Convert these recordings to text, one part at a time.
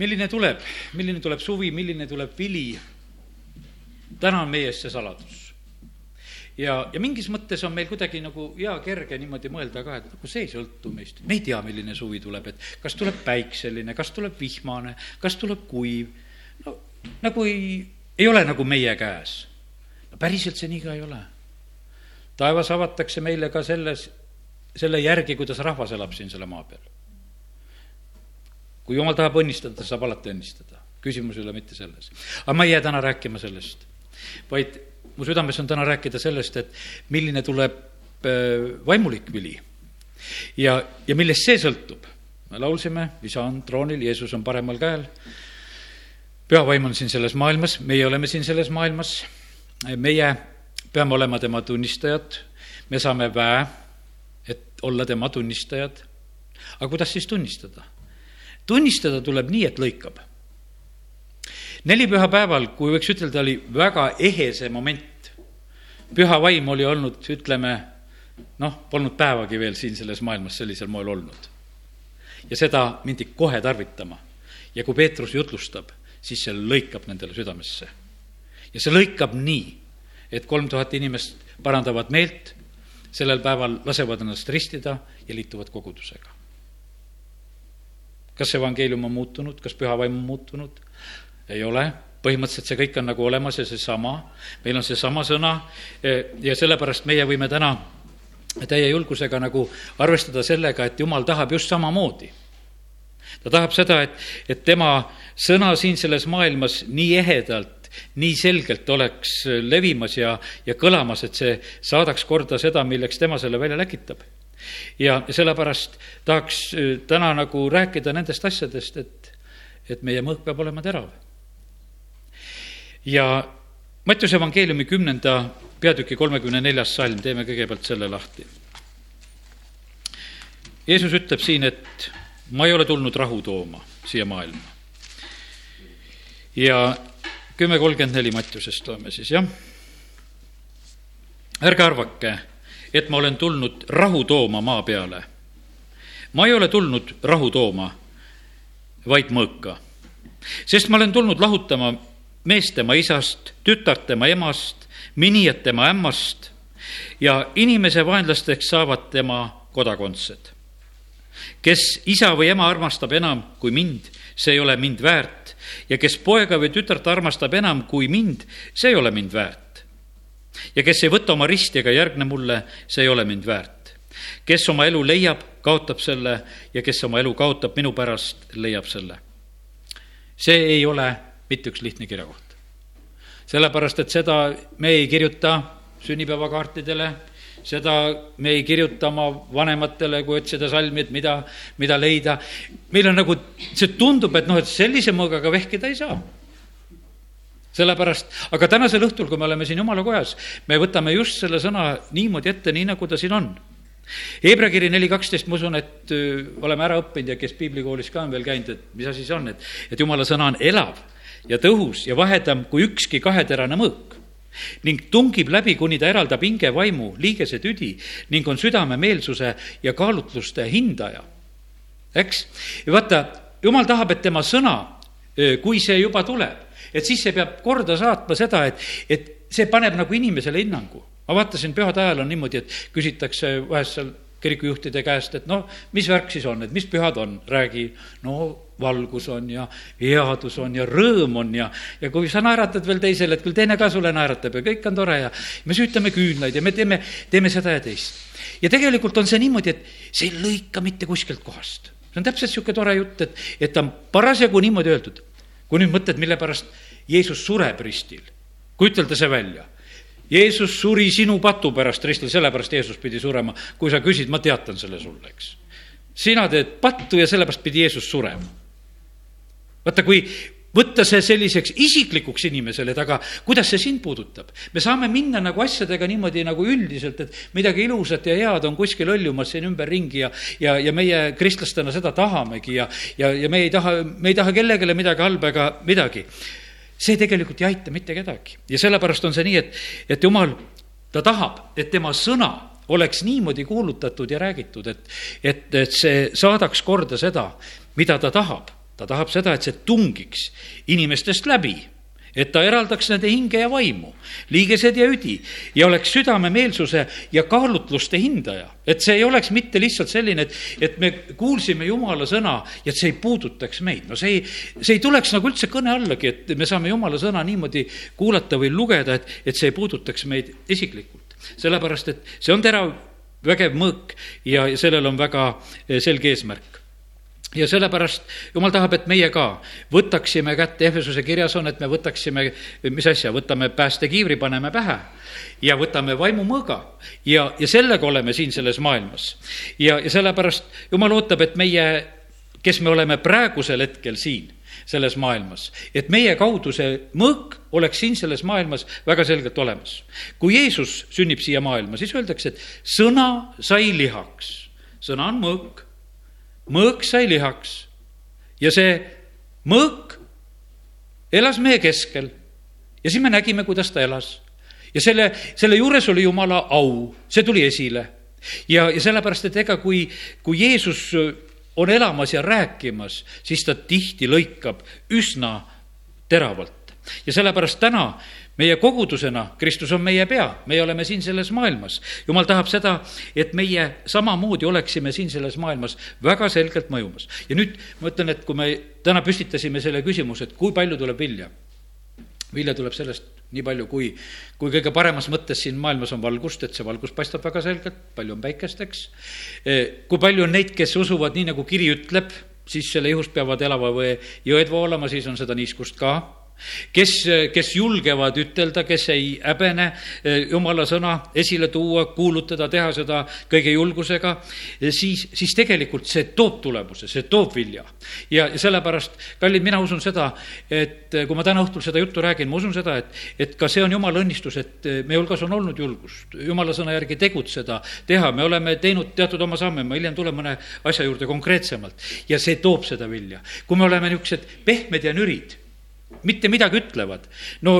milline tuleb, milline tuleb suvi, milline tuleb vili, täna on meie ees see saladus. ja, ja mingis mõttes on meil kuidagi nagu hea kerge niimoodi mõelda ka, et nagu see ei sõltu meist, me ei tea, milline suvi tuleb, et kas tuleb päikseline, kas tuleb vihmane, kas tuleb kuiv, no nagu ei, ei ole nagu meie käes. no päriselt see nii ka ei ole. taevas avatakse meile ka selles, selle järgi, kuidas rahvas elab siin selle maa peal kui jumal tahab õnnistada, saab alati õnnistada. küsimus ei ole mitte selles. aga ma ei jää täna rääkima sellest, vaid mu südames on täna rääkida sellest, et milline tuleb äh, vaimulik vili ja, ja millest see sõltub. me laulsime, isa on troonil, Jeesus on paremal käel, püha vaim on siin selles maailmas, meie oleme siin selles maailmas, meie peame olema tema tunnistajad, me saame väe, et olla tema tunnistajad. aga kuidas siis tunnistada? Tunnistada tuleb nii, et lõikab. nelipühapäeval, kui võiks ütelda, oli väga ehe see moment. püha vaim oli olnud, ütleme, noh, polnud päevagi veel siin selles maailmas sellisel moel olnud. ja seda mindi kohe tarvitama. ja kui Peetrus jutlustab, siis see lõikab nendele südamesse. ja see lõikab nii, et kolm tuhat inimest parandavad meelt, sellel päeval lasevad ennast ristida ja liituvad kogudusega kas evangeelium on muutunud, kas püha vaim on muutunud? ei ole, põhimõtteliselt see kõik on nagu olemas ja seesama, meil on seesama sõna ja sellepärast meie võime täna täie julgusega nagu arvestada sellega, et jumal tahab just samamoodi. ta tahab seda, et, et tema sõna siin selles maailmas nii ehedalt, nii selgelt oleks levimas ja, ja kõlamas, et see saadaks korda seda, milleks tema selle välja läkitab ja sellepärast tahaks äh, täna nagu rääkida nendest asjadest, et, et meie mõõk peab olema terav. ja Mattiuse evangeeliumi kümnenda peatüki kolmekümne neljas salm, teeme kõigepealt selle lahti. Jeesus ütleb siin, et ma ei ole tulnud rahu tooma siia maailma. ja kümme kolmkümmend neli Mattiusest loeme siis, jah. ärge arvake et ma olen tulnud rahu tooma maa peale. ma ei ole tulnud rahu tooma, vaid mõõka. sest ma olen tulnud lahutama meest tema isast, tütart tema emast, minijat tema ämmast ja inimese vaenlasteks saavad tema kodakondsed. kes isa või ema armastab enam kui mind, see ei ole mind väärt ja kes poega või tütart armastab enam kui mind, see ei ole mind väärt ja kes ei võta oma risti ega järgne mulle, see ei ole mind väärt. kes oma elu leiab, kaotab selle ja kes oma elu kaotab minu pärast, leiab selle. see ei ole mitte üks lihtne kirjakoht. sellepärast, et seda me ei kirjuta sünnipäevakaartidele, seda me ei kirjuta oma vanematele, kui otsida salmi, et mida, mida leida. meil on nagu, see tundub, et noh, et sellise mõõgaga vehkida ei saa sellepärast, aga tänasel õhtul, kui me oleme siin jumala kojas, me võtame just selle sõna niimoodi ette, nii nagu ta siin on. Hebra kiri neli kaksteist, ma usun, et öö, oleme ära õppinud ja kes piiblikoolis ka on veel käinud, et mis asi see on, et, et jumala sõna on elav ja tõhus ja vahedam kui ükski kaheterane mõõk ning tungib läbi, kuni ta eraldab hinge, vaimu, liigese tüdi ning on südame meelsuse ja kaalutluste hindaja. eks, ja vaata, jumal tahab, et tema sõna, kui see juba tuleb, et siis see peab korda saatma seda, et, et see paneb nagu inimesele hinnangu. ma vaatasin, pühade ajal on niimoodi, et küsitakse vahest seal kirikujuhtide käest, et noh, mis värk siis on, et mis pühad on, räägi. no valgus on ja headus on ja rõõm on ja, ja kui sa naeratad veel teisele, et küll teine ka sulle naeratab ja kõik on tore ja me süütame küünlaid ja me teeme, teeme seda ja teist. ja tegelikult on see niimoodi, et see ei lõika mitte kuskilt kohast. see on täpselt niisugune tore jutt, et, et ta on parasjagu niimoodi öeldud kui nüüd mõtled, mille pärast Jeesus sureb ristil, kujutelda see välja. Jeesus suri sinu patu pärast ristil, sellepärast Jeesus pidi surema. kui sa küsid, ma teatan selle sulle, eks. sina teed pattu ja sellepärast pidi Jeesus surema. vaata, kui võtta see selliseks isiklikuks inimesele, et aga kuidas see sind puudutab? me saame minna nagu asjadega niimoodi nagu üldiselt, et midagi ilusat ja head on kuskil hõljumas siin ümberringi ja, ja, ja meie kristlastena seda tahamegi ja, ja, ja me ei taha, me ei taha kellelegi midagi halba ega midagi. see tegelikult ei aita mitte kedagi ja sellepärast on see nii, et, et jumal, ta tahab, et tema sõna oleks niimoodi kuulutatud ja räägitud, et, et, et see saadaks korda seda, mida ta tahab ta tahab seda, et see tungiks inimestest läbi et ta eraldaks nende hinge ja vaimu, liigesed ja üdi ja oleks südamemeelsuse ja kaalutluste hindaja. et see ei oleks mitte lihtsalt selline, et, et me kuulsime jumala sõna ja et see ei puudutaks meid. no see ei, see ei tuleks nagu üldse kõne allagi, et me saame jumala sõna niimoodi kuulata või lugeda, et, et see ei puudutaks meid isiklikult. sellepärast, et see on terav, vägev mõõk ja sellel on väga selge eesmärk ja sellepärast jumal tahab, et meie ka võtaksime kätte, Ehvesuse kirjas on, et me võtaksime, mis asja, võtame päästekiivri, paneme pähe ja võtame vaimumõõga ja, ja sellega oleme siin selles maailmas. ja, ja sellepärast jumal ootab, et meie, kes me oleme praegusel hetkel siin, selles maailmas, et meie kaudu see mõõk oleks siin selles maailmas väga selgelt olemas. kui Jeesus sünnib siia maailma, siis öeldakse, et sõna sai lihaks. sõna on mõõk mõõk sai lihaks ja see mõõk elas meie keskel ja siis me nägime, kuidas ta elas. ja selle, selle juures oli jumala au, see tuli esile. ja, ja sellepärast, et ega kui, kui Jeesus on elamas ja rääkimas, siis ta tihti lõikab üsna teravalt. ja sellepärast täna meie kogudusena, Kristus on meie pea, meie oleme siin selles maailmas. jumal tahab seda, et meie samamoodi oleksime siin selles maailmas väga selgelt mõjumas. ja nüüd ma ütlen, et kui me täna püstitasime selle küsimuse, et kui palju tuleb vilja, vilja tuleb sellest nii palju, kui, kui kõige paremas mõttes siin maailmas on valgust, et see valgus paistab väga selgelt, palju on päikest, eks. kui palju on neid, kes usuvad, nii nagu kiri ütleb, siis selle ihust peavad elava või jõed voolama, siis on seda niiskust ka kes, kes julgevad ütelda, kes ei häbene eh, jumala sõna esile tuua, kuulutada, teha seda kõige julgusega, eh, siis, siis tegelikult see toob tulemuse, see toob vilja. ja, sellepärast, kallid, mina usun seda, et eh, kui ma täna õhtul seda juttu räägin, ma usun seda, et, et ka see on jumala õnnistus, et meie hulgas on olnud julgust jumala sõna järgi tegutseda, teha, me oleme teinud teatud oma samme, ma hiljem tulen mõne asja juurde konkreetsemalt ja see toob seda vilja. kui me oleme niisugused pehmed ja nürid mitte midagi ütlevad. no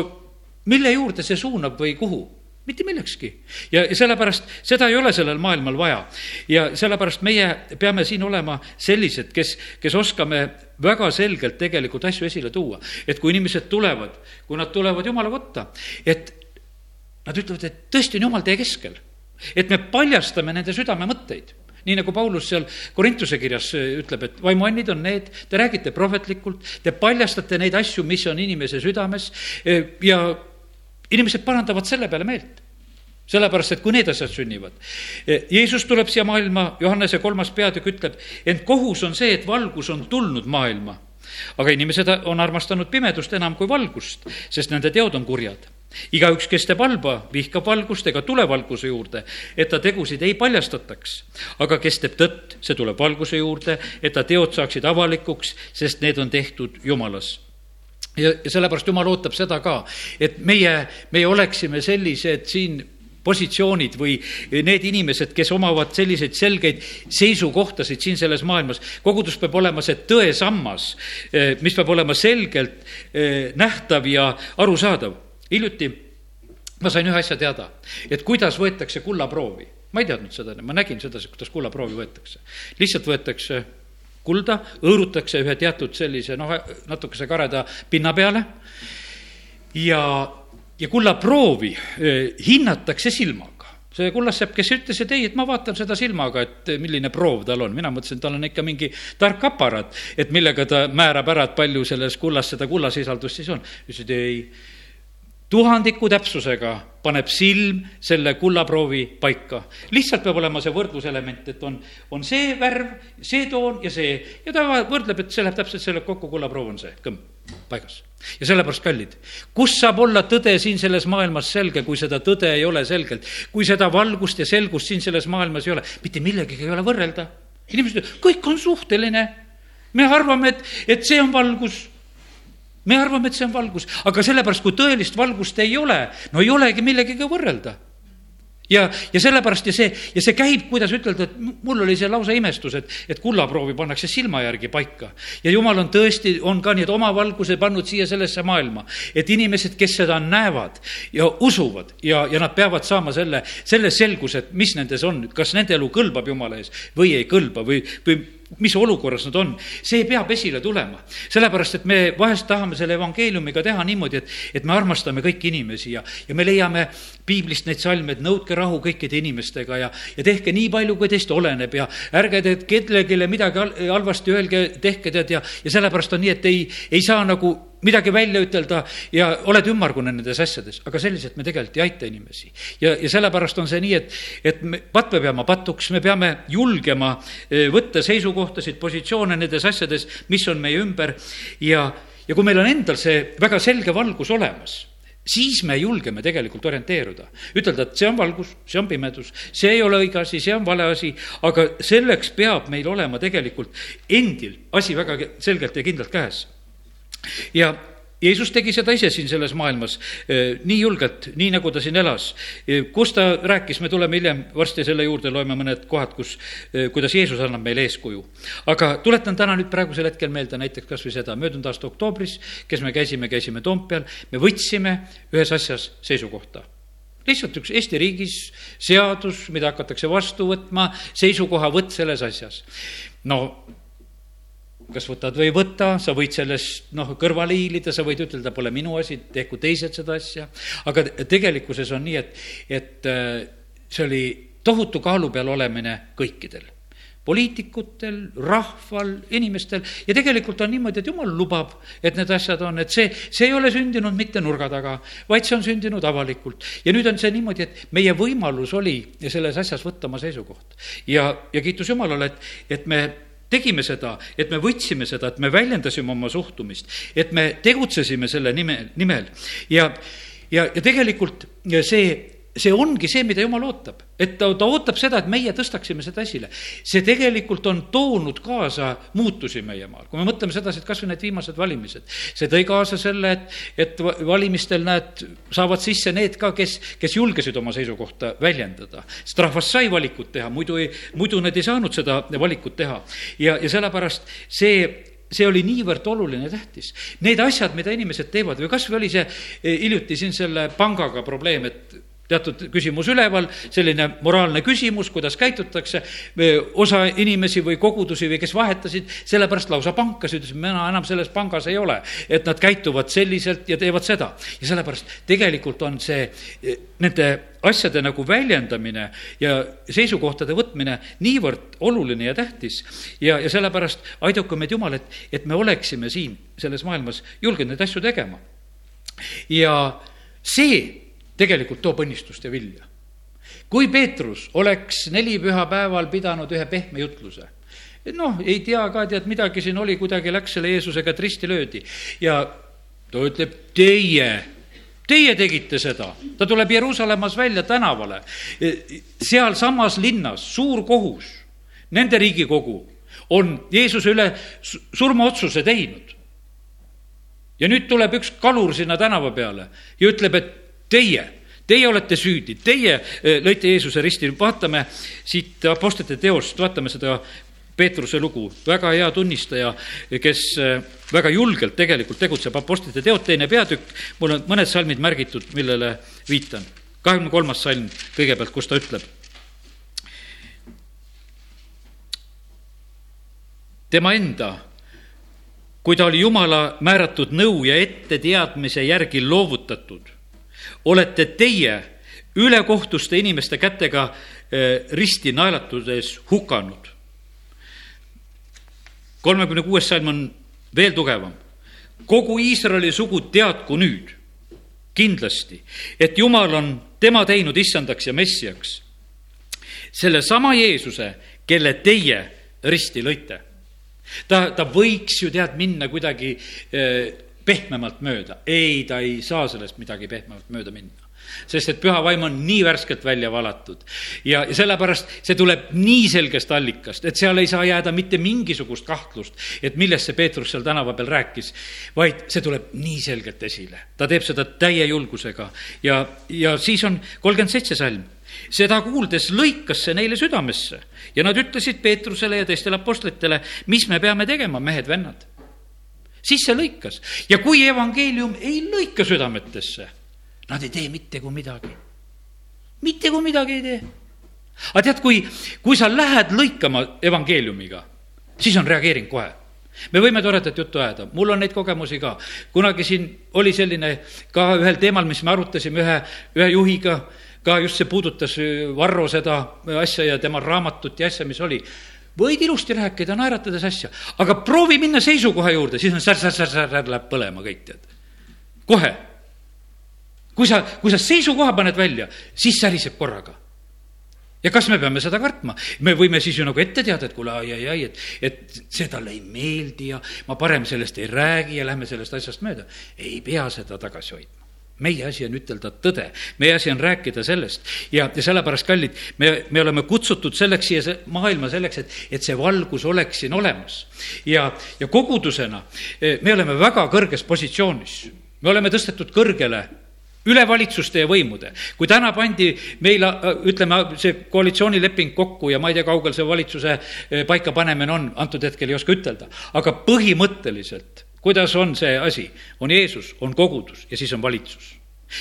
mille juurde see suunab või kuhu? mitte millekski. ja sellepärast seda ei ole sellel maailmal vaja. ja sellepärast meie peame siin olema sellised, kes, kes oskame väga selgelt tegelikult asju esile tuua. et kui inimesed tulevad, kui nad tulevad jumala kotta, et nad ütlevad, et tõesti on jumal teie keskel. et me paljastame nende südamemõtteid nii nagu Paulus seal Korintuse kirjas äh, ütleb, et vaimuannid on need, te räägite prohvetlikult, te paljastate neid asju, mis on inimese südames äh, ja inimesed parandavad selle peale meelt sellepärast, et kui need asjad sünnivad. Äh, Jeesus tuleb siia maailma, Johannese kolmas peatükk ütleb, ent kohus on see, et valgus on tulnud maailma. aga inimesed on armastanud pimedust enam kui valgust, sest nende teod on kurjad igaüks, kes teeb halba, vihkab valgust ega tule valguse juurde, et ta tegusid ei paljastataks. aga kes teeb tõtt, see tuleb valguse juurde, et ta teod saaksid avalikuks, sest need on tehtud Jumalas ja, ja sellepärast Jumal ootab seda ka, et meie, meie oleksime sellised siin positsioonid või need inimesed, kes omavad selliseid selgeid seisukohtasid siin selles maailmas. kogudus peab olema see tõesammas, eh, mis peab olema selgelt eh, nähtav ja arusaadav hiljuti ma sain ühe asja teada, et kuidas võetakse kullaproovi. ma ei teadnud seda, ma nägin sedasi, kuidas kullaproovi võetakse. lihtsalt võetakse kulda, hõõrutakse ühe teatud sellise noh, natukese kareda pinna peale ja, ja kullaproovi eh, hinnatakse silmaga see kullassepp, kes ütles, et ei, et ma vaatan seda silmaga, et milline proov tal on, mina mõtlesin, tal on ikka mingi tark aparaat, et millega ta määrab ära, et palju selles kullas seda kullasisaldust siis on. ütles, et ei tuhandiku täpsusega paneb silm selle kullaproovi paika. lihtsalt peab olema see võrdluselement, et on, on see värv, see toon ja see ja ta võrdleb, et see läheb täpselt selle kokku, kullaproov on see, kõmm, paigas. ja sellepärast, kallid, kus saab olla tõde siin selles maailmas selge, kui seda tõde ei ole selgelt, kui seda valgust ja selgust siin selles maailmas ei ole, mitte millegagi ei ole võrrelda. inimesed ütlevad, kõik on suhteline. me arvame, et, et see on valgus me arvame, et see on valgus, aga sellepärast, kui tõelist valgust ei ole, no ei olegi millegagi võrrelda. Ja, ja sellepärast ja see, ja see käib, kuidas ütelda, et mul oli see lausa imestus, et, et kullaproovi pannakse silma järgi paika. ja jumal on tõesti, on ka nii, et oma valguse pannud siia sellesse maailma, et inimesed, kes seda näevad ja usuvad ja, ja nad peavad saama selle, selle selguse, et mis nendes on, kas nende elu kõlbab Jumala ees või ei kõlba või, või mis olukorras nad on, see peab esile tulema. sellepärast, et me vahest tahame selle evangeeliumiga teha niimoodi, et, et me armastame kõiki inimesi ja, ja me leiame piiblist neid salme, et nõudke rahu kõikide inimestega ja, ja tehke nii palju, kui teist oleneb ja ärge te kellelegi midagi halvasti öelge, tehke tead ja, ja sellepärast on nii, et ei, ei saa nagu midagi välja ütelda ja oled ümmargune nendes asjades, aga selliselt me tegelikult ei aita inimesi. ja, ja sellepärast on see nii, et, et me, patt peab jääma patuks, me peame julgema eh, võtta seisukohtasid, positsioone nendes asjades, mis on meie ümber ja, ja kui meil on endal see väga selge valgus olemas siis me julgeme tegelikult orienteeruda. ütelda, et see on valgus, see on pimedus, see ei ole õige asi, see on vale asi, aga selleks peab meil olema tegelikult endil asi väga selgelt ja kindlalt käes ja Jeesus tegi seda ise siin selles maailmas eh, nii julgelt, nii nagu ta siin elas. Eh, kus ta rääkis, me tuleme hiljem varsti selle juurde, loeme mõned kohad, kus, eh, kuidas Jeesus annab meile eeskuju. aga tuletan täna nüüd praegusel hetkel meelde näiteks kas või seda, möödunud aasta oktoobris, kes me käisime, käisime Toompeal, me võtsime ühes asjas seisukohta lihtsalt üks Eesti riigis seadus, mida hakatakse vastu võtma, seisukohavõtt selles asjas. no kas võtad või ei võta, sa võid sellest noh, kõrvale hiilida, sa võid ütelda, pole minu asi, tehku teised seda asja. aga tegelikkuses on nii, et, et äh, see oli tohutu kaalu peal olemine kõikidel poliitikutel, rahval, inimestel ja tegelikult on niimoodi, et jumal lubab, et need asjad on, et see, see ei ole sündinud mitte nurga taga, vaid see on sündinud avalikult. ja nüüd on see niimoodi, et meie võimalus oli selles asjas võtta oma seisukoht. ja, ja kiitus Jumalale, et, et me tegime seda, et me võtsime seda, et me väljendasime oma suhtumist, et me tegutsesime selle nime, nimel. Ja, ja, ja tegelikult see see ongi see, mida jumal ootab, et ta, ta ootab seda, et meie tõstaksime seda esile. see tegelikult on toonud kaasa muutusi meie maal, kui me mõtleme sedasi, et kasvõi need viimased valimised, see tõi kaasa selle, et, et valimistel näed, saavad sisse need ka, kes, kes julgesid oma seisukohta väljendada. sest rahvas sai valikut teha, muidu ei, muidu nad ei saanud seda valikut teha. ja, ja sellepärast see see oli niivõrd oluline tähtis. Need asjad, mida inimesed teevad või kasvõi oli see hiljuti siin selle pangaga probleem, et teatud küsimus üleval, selline moraalne küsimus, kuidas käitutakse. osa inimesi või kogudusi või kes vahetasid, sellepärast lausa pankasid, ütlesid, mina enam selles pangas ei ole. et nad käituvad selliselt ja teevad seda. ja sellepärast tegelikult on see nende asjade nagu väljendamine ja seisukohtade võtmine niivõrd oluline ja tähtis. ja, ja sellepärast aidaku meid Jumal, et, et me oleksime siin selles maailmas julgenud neid asju tegema. ja see tegelikult toob õnnistust ja vilja. kui Peetrus oleks neli pühapäeval pidanud ühe pehme jutluse, noh, ei tea ka, tead, midagi siin oli, kuidagi läks selle Jeesusega, et risti löödi ja ta ütleb, teie Teie tegite seda, ta tuleb Jeruusalemmas välja tänavale, sealsamas linnas suur kohus, nende riigikogu on Jeesuse üle surmaotsuse teinud. ja nüüd tuleb üks kalur sinna tänava peale ja ütleb, et teie, teie olete süüdi, teie eh, lõite Jeesuse risti, vaatame siit Apostlite teost, vaatame seda Peetruse lugu, väga hea tunnistaja, kes eh, väga julgelt tegelikult tegutseb, Apostlite teod, teine peatükk, mul on mõned salmid märgitud, millele viitan. kahekümne kolmas salm kõigepealt, kus ta ütleb. tema enda kui ta oli Jumala määratud nõu ja etteteadmise järgi loovutatud olete teie ülekohtuste inimeste kätega eh, risti naelatudes hukanud. kolmekümne kuues salm on veel tugevam. kogu Iisraeli sugu teadku nüüd kindlasti, et Jumal on tema teinud issandaks ja messiaks. sellesama Jeesuse, kelle teie risti lõite. ta, ta võiks ju tead minna kuidagi äh, pehmemalt mööda. ei, ta ei saa sellest midagi pehmemalt mööda minna sest et püha vaim on nii värskelt välja valatud. ja, ja sellepärast see tuleb nii selgest allikast, et seal ei saa jääda mitte mingisugust kahtlust, et millest see Peetrus seal tänava peal rääkis, vaid see tuleb nii selgelt esile. ta teeb seda täie julgusega ja, ja siis on kolmkümmend seitse salm seda kuuldes lõikas see neile südamesse ja nad ütlesid Peetrusele ja teistele apostlitele, mis me peame tegema, mehed-vennad siis see lõikas ja kui evangeelium ei lõika südametesse, nad ei tee mitte kui midagi. mitte kui midagi ei tee. aga tead, kui, kui sa lähed lõikama evangeeliumiga, siis on reageering kohe me võime toredat juttu ajada, mul on neid kogemusi ka. kunagi siin oli selline ka ühel teemal, mis me arutasime ühe, ühe juhiga, ka just see puudutas Varro seda asja ja tema raamatut ja asja, mis oli. Võid ilusti rääkida, naeratades asja, aga proovi minna seisukoha juurde, siis on sär-sär-sär-sär läheb põlema kõik, tead. kohe. kui sa, kui sa seisukoha paned välja, siis säriseb korraga ja kas me peame seda kartma? me võime siis ju nagu ette teada, et kuule, ai-ai-ai, et, et see talle ei meeldi ja ma parem sellest ei räägi ja lähme sellest asjast mööda. ei pea seda tagasi hoidma meie asi on ütelda tõde, meie asi on rääkida sellest ja, ja sellepärast, kallid, me, me oleme kutsutud selleks siia see maailma selleks, et, et see valgus oleks siin olemas. ja, ja kogudusena eh, me oleme väga kõrges positsioonis, me oleme tõstetud kõrgele üle valitsuste ja võimude. kui täna pandi meile, ütleme, see koalitsioonileping kokku ja ma ei tea, kaugel see valitsuse eh, paikapanemine on, antud hetkel ei oska ütelda, aga põhimõtteliselt, kuidas on see asi, on Jeesus, on kogudus ja siis on valitsus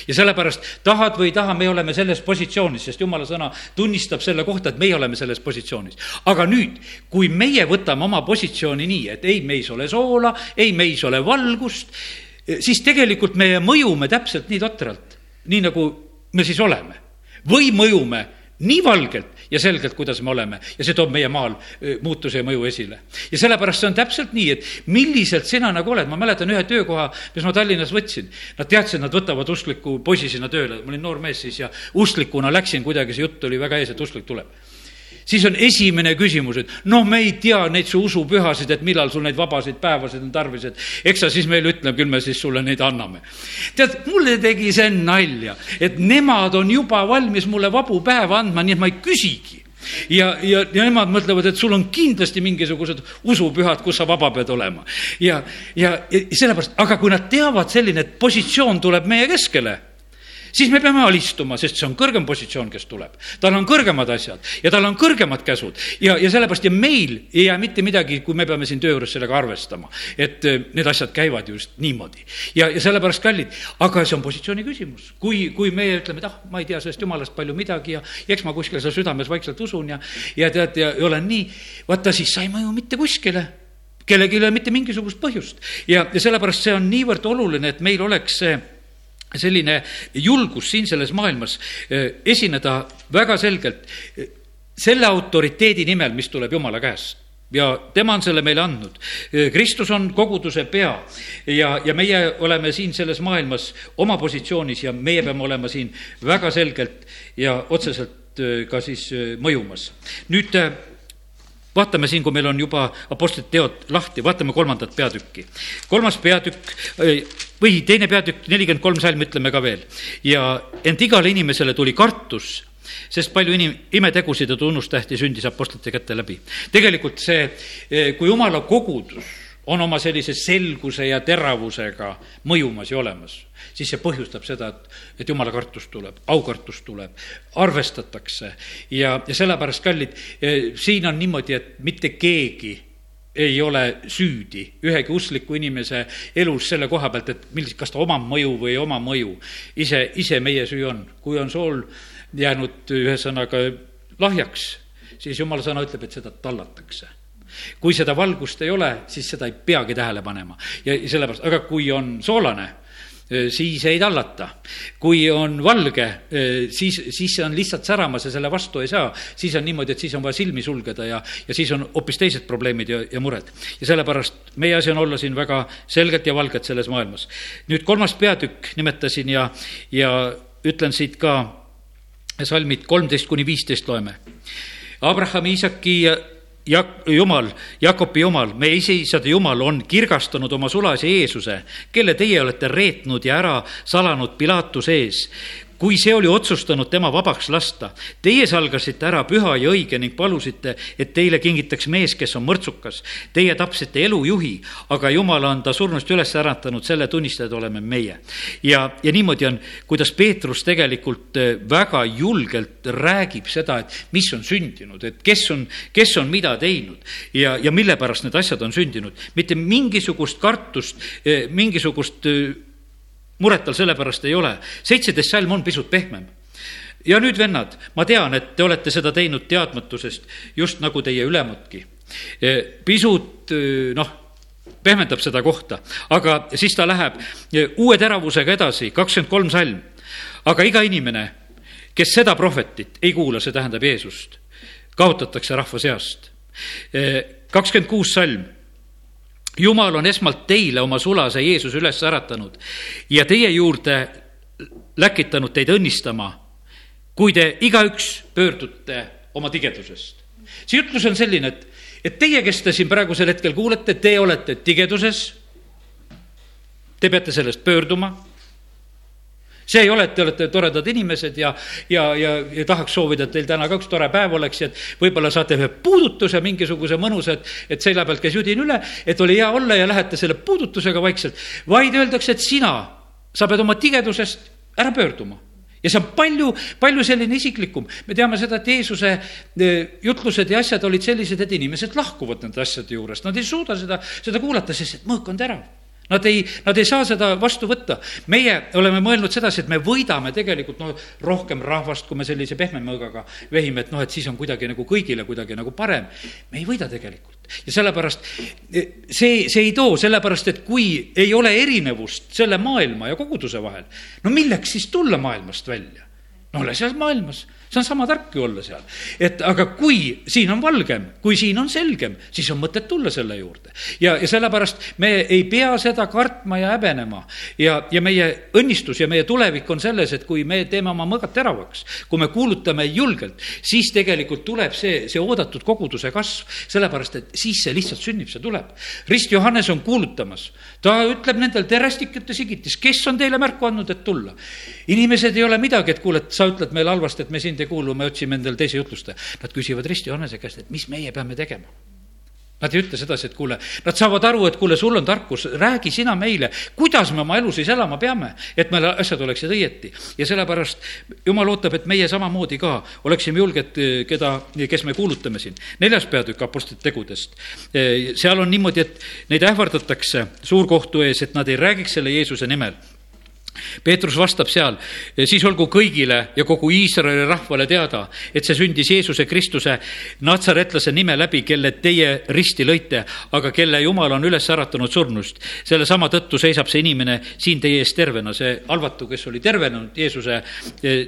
ja sellepärast tahad või ei taha, me oleme selles positsioonis, sest jumala sõna tunnistab selle kohta, et meie oleme selles positsioonis. aga nüüd, kui meie võtame oma positsiooni nii, et ei meis ole soola, ei meis ole valgust, siis tegelikult me mõjume täpselt nii totralt, nii nagu me siis oleme. või mõjume nii valgelt ja selgelt, kuidas me oleme ja see toob meie maal muutuse ja mõju esile. ja sellepärast see on täpselt nii, et milliselt sina nagu oled, ma mäletan ühe töökoha, mis ma Tallinnas võtsin. Nad teadsid, nad võtavad uskliku poisi sinna tööle, ma olin noor mees siis ja usklikuna läksin kuidagi, see jutt oli väga ees, et usklik tuleb siis on esimene küsimus, et noh, me ei tea neid su usupühasid, et millal sul neid vabasid päevasid on tarvis, et eks sa siis meile ütle, küll me siis sulle neid anname. tead, mulle tegi see nalja, et nemad on juba valmis mulle vabu päeva andma, nii et ma ei küsigi ja, ja, ja nemad mõtlevad, et sul on kindlasti mingisugused usupühad, kus sa vaba pead olema. ja, ja, ja sellepärast, aga kui nad teavad selline, et positsioon tuleb meie keskele siis me peame alistuma, sest see on kõrgem positsioon, kes tuleb. tal on kõrgemad asjad ja tal on kõrgemad käsud ja, ja sellepärast ja meil ei jää mitte midagi, kui me peame siin töö juures sellega arvestama, et äh, need asjad käivad just niimoodi. ja, ja sellepärast kallid, aga see on positsiooni küsimus. kui, kui meie ütleme, et ah, ma ei tea sellest jumalast palju midagi ja eks ma kuskil seal südames vaikselt usun ja, ja tead, ja olen nii, vaata siis sa ei mõju mitte kuskile kellelgi ei ole mitte mingisugust põhjust ja, ja sellepärast see on niivõrd oluline, et meil oleks see selline julgus siin selles maailmas eh, esineda väga selgelt eh, selle autoriteedi nimel, mis tuleb Jumala käest ja tema on selle meile andnud. Eh, Kristus on koguduse pea ja, ja meie oleme siin selles maailmas oma positsioonis ja meie peame olema siin väga selgelt ja otseselt ka siis mõjumas. nüüd vaatame siin, kui meil on juba Apostlite teod lahti, vaatame kolmandat peatükki. kolmas peatükk või teine peatükk, nelikümmend kolm salm, ütleme ka veel. ja ent igale inimesele tuli kartus sest palju inim-, imetegusid ja tunnustähti sündis apostlite käte läbi. tegelikult see, kui jumala kogudus on oma sellise selguse ja teravusega mõjumas ja olemas, siis see põhjustab seda, et, et jumala kartus tuleb, aukartus tuleb, arvestatakse. Ja, ja sellepärast, kallid, eh, siin on niimoodi, et mitte keegi ei ole süüdi ühegi uskliku inimese elus selle koha pealt, et millist, kas ta omab mõju või ei oma mõju. ise, ise meie süü on, kui on sool jäänud ühesõnaga lahjaks, siis jumala sõna ütleb, et seda tallatakse. Kui seda valgust ei ole, siis seda ei peagi tähele panema. Ja sellepärast, aga kui on soolane siis ei tallata. kui on valge, siis, siis see on lihtsalt säramas ja selle vastu ei saa. siis on niimoodi, et siis on vaja silmi sulgeda ja, ja siis on hoopis teised probleemid ja, ja mured. ja sellepärast meie asi on olla siin väga selgelt ja valgelt selles maailmas. nüüd kolmas peatükk nimetasin ja, ja ütlen siit ka salmid kolmteist kuni viisteist loeme. Abrahami, Iisaki ja Jak-, Jumal, Jakobi Jumal, meie esiisade Jumal on kirgastanud oma sulase Jeesuse, kelle teie olete reetnud ja ära salanud Pilatuse ees, kui see oli otsustanud tema vabaks lasta. Teie salgasite ära püha ja õige ning palusite, et teile kingitaks mees, kes on mõrtsukas. Teie tapsite elujuhi, aga Jumal on ta surnust üles äratanud, selle tunnistajad oleme meie. ja, ja niimoodi on, kuidas Peetrus tegelikult eh, väga julgelt räägib seda, et mis on sündinud, et kes on, kes on mida teinud ja, ja mille pärast need asjad on sündinud. mitte mingisugust kartust, eh, mingisugust eh, muret tal sellepärast ei ole. seitseteist salm on pisut pehmem. ja nüüd, vennad, ma tean, et te olete seda teinud teadmatusest, just nagu teie ülematki. pisut noh, pehmendab seda kohta, aga siis ta läheb uue teravusega edasi, kakskümmend kolm salm. aga iga inimene, kes seda prohvetit ei kuula, see tähendab Jeesust, kaotatakse rahva seast. kakskümmend kuus salm jumal on esmalt teile oma sulase Jeesuse üles äratanud ja teie juurde läkitanud teid õnnistama, kui te igaüks pöördute oma tigedusest. see ütlus on selline, et, et teie, kes te siin praegusel hetkel kuulete, te olete tigeduses. Te peate sellest pöörduma see ei ole, et te olete toredad inimesed ja, ja, ja, ja tahaks soovida, et teil täna ka üks tore päev oleks ja et võib-olla saate ühe puudutuse, mingisuguse mõnusa, et, et selja pealt käis judin üle, et oli hea olla ja lähete selle puudutusega vaikselt, vaid öeldakse, et sina, sa pead oma tigedusest ära pöörduma. Ja see on palju, palju selline isiklikum. me teame seda, et Jeesuse eh, jutlused ja asjad olid sellised, et inimesed lahkuvad nende asjade juurest, nad ei suuda seda, seda kuulata, sest et mõõk on terav Nad ei, nad ei saa seda vastu võtta. meie oleme mõelnud sedasi, et me võidame tegelikult noh, rohkem rahvast, kui me sellise pehme mõõgaga vehime, et noh, et siis on kuidagi nagu kõigile kuidagi nagu parem. me ei võida tegelikult ja sellepärast eh, see, see ei too, sellepärast et kui ei ole erinevust selle maailma ja koguduse vahel, no milleks siis tulla maailmast välja? no ole seal maailmas see on sama tark ju olla seal. et aga kui siin on valgem, kui siin on selgem, siis on mõtet tulla selle juurde. ja, ja sellepärast me ei pea seda kartma ja häbenema. ja, ja meie õnnistus ja meie tulevik on selles, et kui me teeme oma mõõgad teravaks, kui me kuulutame julgelt, siis tegelikult tuleb see, see oodatud koguduse kasv, sellepärast et siis see lihtsalt sünnib, see tuleb. rist Johannes on kuulutamas, ta ütleb nendel terestikute sigitis, kes on teile märku andnud, et tulla. inimesed ei ole midagi, et kuule, et sa ütled meile halvasti, et me sind ei kuulu, me otsime endale teise jutlustaja. Nad küsivad Risti Johannese käest, et mis meie peame tegema. Nad ei ütle sedasi, et kuule, nad saavad aru, et kuule, sul on tarkus, räägi sina meile, kuidas me oma elu siis elama peame, et meil asjad oleksid õieti. ja sellepärast jumal ootab, et meie samamoodi ka oleksime julged, keda, kes me kuulutame siin. neljas peatükk Apostlite tegudest. seal on niimoodi, et neid ähvardatakse suurkohtu ees, et nad ei räägiks selle Jeesuse nimel Peetrus vastab seal, siis olgu kõigile ja kogu Iisraeli rahvale teada, et see sündis Jeesuse Kristuse natsaretlase nime läbi, kelle teie risti lõite, aga kelle Jumal on üles äratanud surnust. sellesama tõttu seisab see inimene siin teie ees tervena, see halvatu, kes oli tervenenud Jeesuse eh,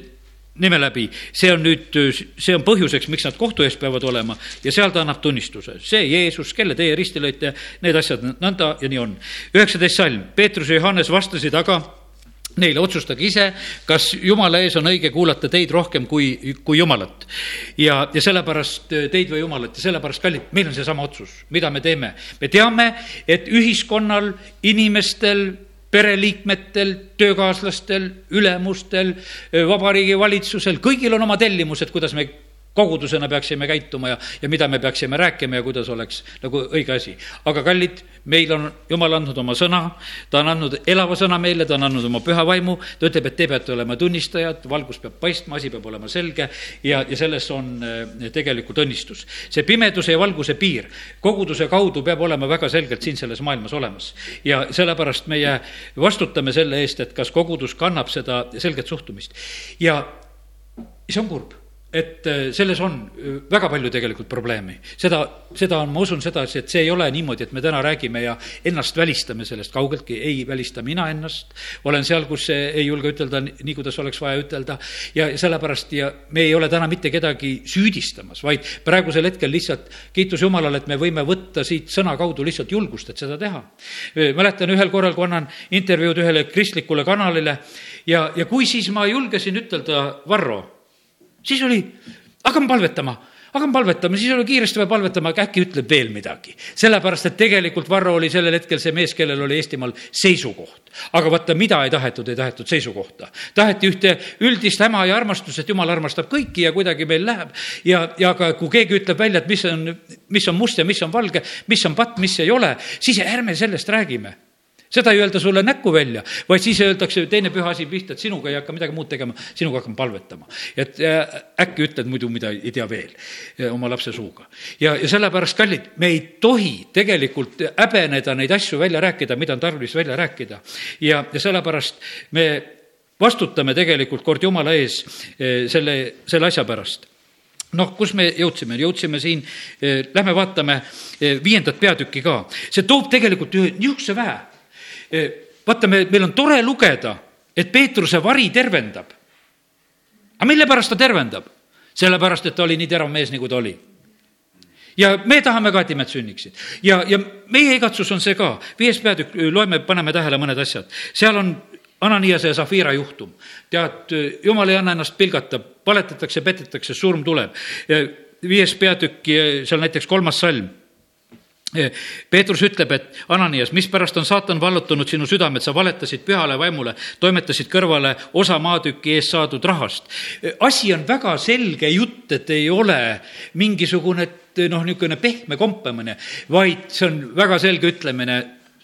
nime läbi, see on nüüd, see on põhjuseks, miks nad kohtu ees peavad olema ja seal ta annab tunnistuse. see Jeesus, kelle teie risti lõite, need asjad nõnda ja nii on. üheksateist salm, Peetrus ja Johannes vastasid aga neile otsustage ise, kas jumala ees on õige kuulata teid rohkem kui, kui jumalat. ja, ja sellepärast teid või jumalat ja sellepärast, kallid, meil on seesama otsus, mida me teeme. me teame, et ühiskonnal, inimestel, pereliikmetel, töökaaslastel, ülemustel, vabariigi valitsusel, kõigil on oma tellimused, kuidas me kogudusena peaksime käituma ja, ja mida me peaksime rääkima ja kuidas oleks nagu õige asi. aga kallid, meil on Jumal andnud oma sõna, ta on andnud elava sõna meile, ta on andnud oma püha vaimu, ta ütleb, et te peate olema tunnistajad, valgus peab paistma, asi peab olema selge ja, ja selles on eh, tegelikult õnnistus. see pimeduse ja valguse piir koguduse kaudu peab olema väga selgelt siin selles maailmas olemas. ja sellepärast meie vastutame selle eest, et kas kogudus kannab seda selget suhtumist ja see on kurb et äh, selles on äh, väga palju tegelikult probleemi. seda, seda on, ma usun sedasi, et see ei ole niimoodi, et me täna räägime ja ennast välistame sellest kaugeltki, ei välista mina ennast, olen seal, kus ei julge ütelda nii, kuidas oleks vaja ütelda, ja sellepärast ja me ei ole täna mitte kedagi süüdistamas, vaid praegusel hetkel lihtsalt kiitus Jumalale, et me võime võtta siit sõna kaudu lihtsalt julgust, et seda teha. mäletan ühel korral, kui annan intervjuud ühele kristlikule kanalile ja, ja kui siis ma julgesin ütelda, Varro siis oli, hakkame palvetama hakkame palvetama, siis oli kiiresti vaja palvetama, aga äkki ütleb veel midagi. sellepärast, et tegelikult Varro oli sellel hetkel see mees, kellel oli Eestimaal seisukoht. aga vaata, mida ei tahetud, ei tahetud seisukohta. taheti ühte üldist häma ja armastust, et jumal armastab kõiki ja kuidagi meil läheb. ja, ja ka kui keegi ütleb välja, et mis on, mis on must ja mis on valge, mis on patt, mis ei ole, siis ärme sellest räägime seda ei öelda sulle näkku välja, vaid siis öeldakse teine püha asi pihta, et sinuga ei hakka midagi muud tegema, sinuga hakkame palvetama. et äh, äkki ütled muidu, mida ei tea veel äh, oma lapse suuga. ja, ja sellepärast, kallid, me ei tohi tegelikult häbeneda neid asju välja rääkida, mida on tarvis välja rääkida. ja, ja sellepärast me vastutame tegelikult kord Jumala ees äh, selle, selle asja pärast noh, kus me jõudsime, jõudsime siin, lähme vaatame viiendat peatükki ka. see toob tegelikult ühe niisuguse väe. vaatame, meil on tore lugeda, et Peetruse vari tervendab. aga mille pärast ta tervendab? sellepärast, et ta oli nii terav mees, nagu ta oli ja me tahame ka, et imed sünniksid. ja, ja meie igatsus on see ka, viies peatükk, loeme, paneme tähele mõned asjad. seal on Ananiase ja Zafira juhtum. tead, jumal ei anna ennast pilgata, valetatakse, petetakse, surm tuleb. viies peatükk, seal näiteks kolmas salm Peetrus ütleb, et Ananias, mispärast on saatan vallutanud sinu südamed, sa valetasid pühale vaimule, toimetasid kõrvale osa maatüki eest saadud rahast. asi on väga selge jutt, et ei ole mingisugune noh, niisugune pehme kompamine, vaid see on väga selge ütlemine,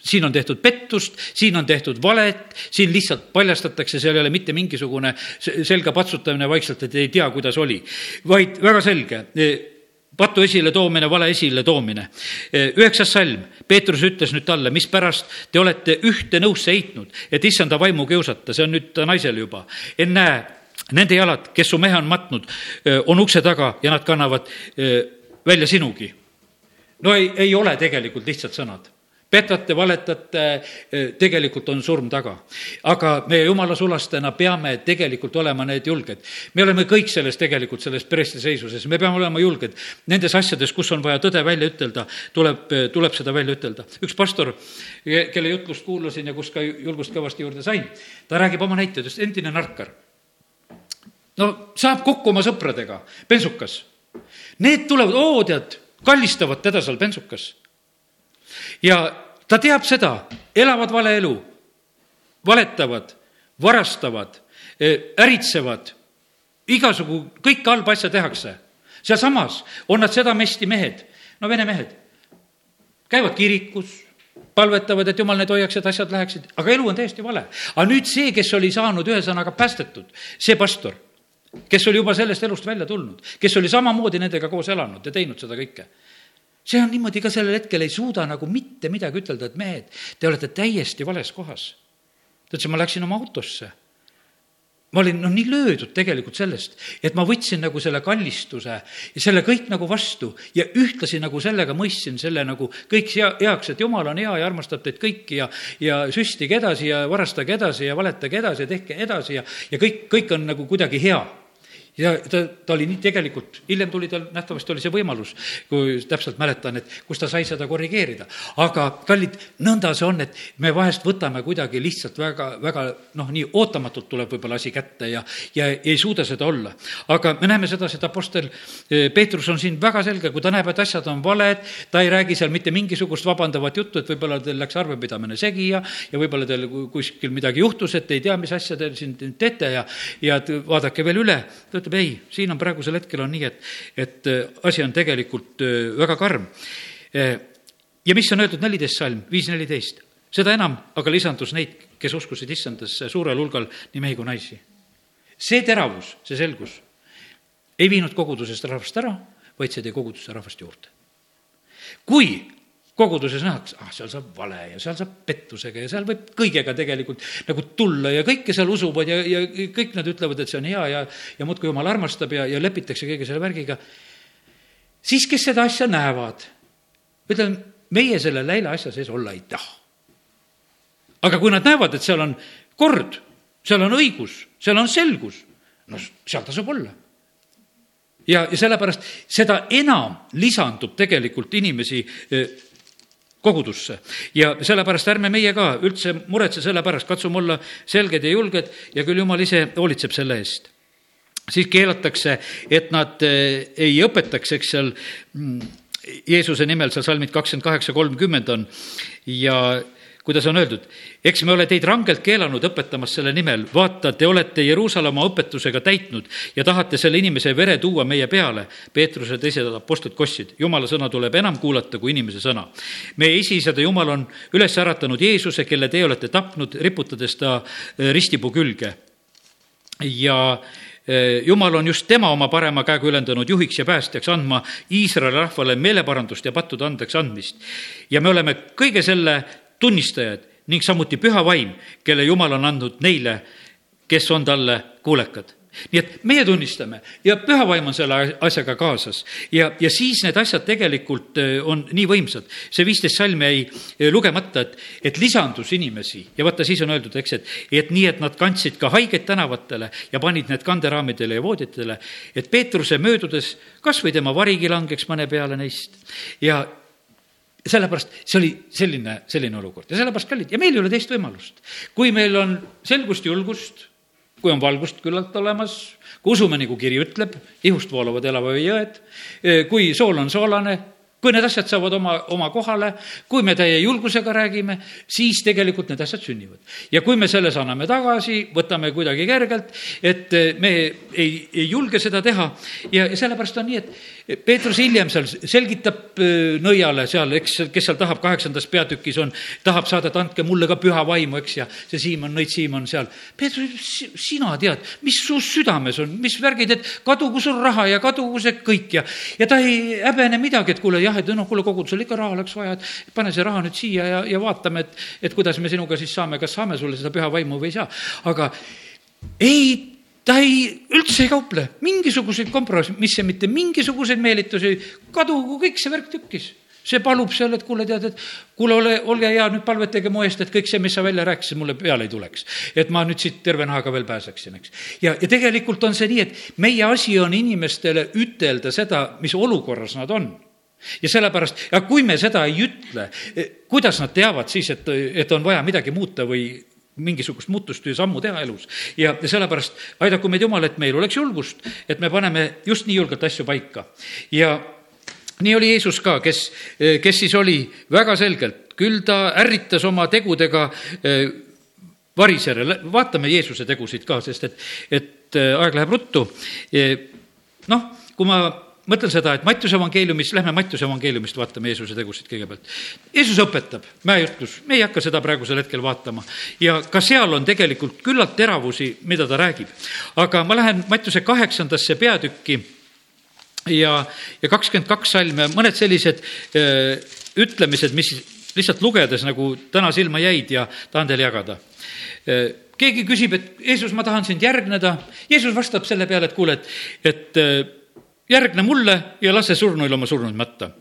siin on tehtud pettust, siin on tehtud valet, siin lihtsalt paljastatakse, seal ei ole mitte mingisugune selga patsutamine vaikselt, et ei tea, kuidas oli, vaid väga selge patu esile toomine, vale esile toomine. üheksas salm, Peetrus ütles nüüd talle, mispärast te olete ühte nõusse heitnud, et issanda vaimu kiusata, see on nüüd naisele juba. ennäe, nende jalad, kes su mehe on matnud, on ukse taga ja nad kannavad välja sinugi. no ei, ei ole tegelikult lihtsad sõnad petate, valetate, tegelikult on surm taga. aga me jumala sulastena peame tegelikult olema need julged. me oleme kõik selles tegelikult, selles prestiseisuses, me peame olema julged. Nendes asjades, kus on vaja tõde välja ütelda, tuleb, tuleb seda välja ütelda. üks pastor, kelle jutlust kuulasin ja kus ka julgust kõvasti juurde sain, ta räägib oma näitedest, endine narkar. no saab kokku oma sõpradega, bensukas. Need tulevad, oo tead, kallistavad teda seal bensukas ja ta teab seda, elavad vale elu, valetavad, varastavad, eh, äritsevad, igasugu, kõike halba asja tehakse. sealsamas on nad sedamesti mehed, no vene mehed, käivad kirikus, palvetavad, et jumal neid hoiaks, et asjad läheksid, aga elu on täiesti vale. aga nüüd see, kes oli saanud ühesõnaga päästetud, see pastor, kes oli juba sellest elust välja tulnud, kes oli samamoodi nendega koos elanud ja teinud seda kõike see on niimoodi ka sellel hetkel ei suuda nagu mitte midagi ütelda, et mehed, te olete täiesti vales kohas. ta ütles, ma läksin oma autosse. ma olin noh, nii löödud tegelikult sellest, et ma võtsin nagu selle kallistuse ja selle kõik nagu vastu ja ühtlasi nagu sellega mõistsin selle nagu kõik hea, heaks, et jumal on hea ja armastab teid kõiki ja, ja süstige edasi ja varastage edasi ja valetage edasi ja tehke edasi ja, ja kõik, kõik on nagu kuidagi hea ja ta, ta oli nii tegelikult, hiljem tuli tal, nähtavasti oli see võimalus, kui täpselt mäletan, et kus ta sai seda korrigeerida. aga kallid, nõnda see on, et me vahest võtame kuidagi lihtsalt väga, väga noh, nii ootamatult tuleb võib-olla asi kätte ja, ja ei suuda seda olla. aga me näeme sedasi, et Apostel eh, Peetrus on siin väga selge, kui ta näeb, et asjad on valed, ta ei räägi seal mitte mingisugust vabandavat juttu, et võib-olla teil läks arvepidamine segi ja, ja võib-olla teil kuskil midagi juhtus, et ei tea, mis asja te siin teete ja, ja vaadake veel üle. ta ütleb ei, siin on praegusel hetkel on nii, et, et äh, asi on tegelikult äh, väga karm. Äh, ja mis on öeldud neliteist salm, viis neliteist, seda enam aga lisandus neid, kes uskusid issandasse suurel hulgal nii mehi kui naisi. see teravus, see selgus ei viinud kogudusest rahvast ära, vaid see tõi kogudusse rahvast juurde. kui koguduses nähakse, ah, seal saab vale ja seal saab pettusega ja seal võib kõigega tegelikult nagu tulla ja kõike seal usuvad ja, ja kõik nad ütlevad, et see on hea ja, ja muudkui jumal armastab ja, ja lepitakse kõige selle värgiga. siis, kes seda asja näevad, ütlen, meie selle läila asja sees olla ei taha. aga kui nad näevad, et seal on kord, seal on õigus, seal on selgus, no seal tasub olla ja, ja sellepärast seda enam lisandub tegelikult inimesi eh, kogudusse. ja sellepärast ärme meie ka üldse muretse selle pärast, katsume olla selged ja julged ja küll jumal ise hoolitseb selle eest. siis keelatakse, et nad eh, ei õpetaks, eks seal mm, Jeesuse nimel seal salmid kakskümmend kaheksa, kolmkümmend on ja kuidas on öeldud, eks me ole teid rangelt keelanud õpetamas selle nimel, vaata, te olete Jeruusalemma õpetusega täitnud ja tahate selle inimese vere tuua meie peale. Peetruse teised apostlid kostsid, jumala sõna tuleb enam kuulata kui inimese sõna. meie esiisade jumal on üles äratanud Jeesuse, kelle te olete tapnud, riputades ta eh, ristipuu külge. ja eh, jumal on just tema oma parema käega ülendanud juhiks ja päästjaks andma Iisraeli rahvale meeleparandust ja pattude andeks andmist. ja me oleme kõige selle tunnistajad ning samuti püha vaim, kelle Jumal on andnud neile, kes on talle kuulekad. nii et meie tunnistame ja püha vaim on selle asjaga kaasas ja, ja siis need asjad tegelikult äh, on nii võimsad. see viisteist salm jäi äh, lugemata, et, et lisandus inimesi ja vaata, siis on öeldud, eks, et, et nii, et nad kandsid ka haigeid tänavatele ja panid need kanderaamidele ja vooditele, et Peetruse möödudes kas või tema varigi langeks mõne peale neist ja sellepärast see oli selline, selline olukord ja sellepärast kallid ja meil ei ole teist võimalust. kui meil on selgust, julgust kui on valgust küllalt olemas, kui usume, nagu kiri ütleb, ihust voolavad elava jõed, kui sool on soolane, kui need asjad saavad oma, oma kohale, kui me täie julgusega räägime, siis tegelikult need asjad sünnivad. ja kui me selles anname tagasi, võtame kuidagi kergelt, et me ei, ei julge seda teha ja, ja sellepärast on nii, et Peetrus hiljem seal selgitab äh, nõiale seal, eks, kes seal tahab, kaheksandas peatükis on, tahab saada, et andke mulle ka püha vaimu, eks, ja see Siimon, nõid Siimon seal. Peetrus, sina tead, mis su südames on, mis värgid, et kadugu sul raha ja kadugu see kõik ja, ja ta ei häbene midagi, et kuule, jah, et noh, kuule, kogudusel ikka raha oleks vaja, et pane see raha nüüd siia ja, ja vaatame, et, et kuidas me sinuga siis saame, kas saame sulle seda püha vaimu või ei saa. aga ei ta ei, üldse ei kauple, mingisuguseid kompromisse, mitte mingisuguseid meelitusi, kadugu kõik see värk tükkis see palub seal, et kuule, tead, et kuule, ole, olge hea, nüüd palvetage mu eest, et kõik see, mis sa välja rääkisid, mulle peale ei tuleks. et ma nüüd siit terve nahaga veel pääseksin, eks. ja, ja tegelikult on see nii, et meie asi on inimestele ütelda seda, mis olukorras nad on ja sellepärast, ja kui me seda ei ütle, kuidas nad teavad siis, et, et on vaja midagi muuta või mingisugust muutust või sammu teha elus. ja, sellepärast aidaku meid Jumal, et meil oleks julgust, et me paneme just nii julgelt asju paika. ja nii oli Jeesus ka, kes, kes siis oli väga selgelt, küll ta ärritas oma tegudega eh, varisejale, vaatame Jeesuse tegusid ka, sest et, et eh, aeg läheb ruttu. Eh, noh, kui ma mõtlen seda, et Mattiuse evangeeliumis, lähme Mattiuse evangeeliumist vaatame Jeesuse tegusid kõigepealt. Jeesus õpetab, mäejutlus, me ei hakka seda praegusel hetkel vaatama. ja ka seal on tegelikult küllalt teravusi, mida ta räägib. aga ma lähen Mattiuse kaheksandasse peatükki ja, ja kakskümmend kaks salm ja mõned sellised öö, äh, ütlemised, mis lihtsalt lugedes nagu täna silma jäid ja tahan teile jagada äh, keegi küsib, et Jeesus, ma tahan sind järgneda. Jeesus vastab selle peale, et kuule, et, et äh, järgne mulle ja lase surnuil oma surnuid matta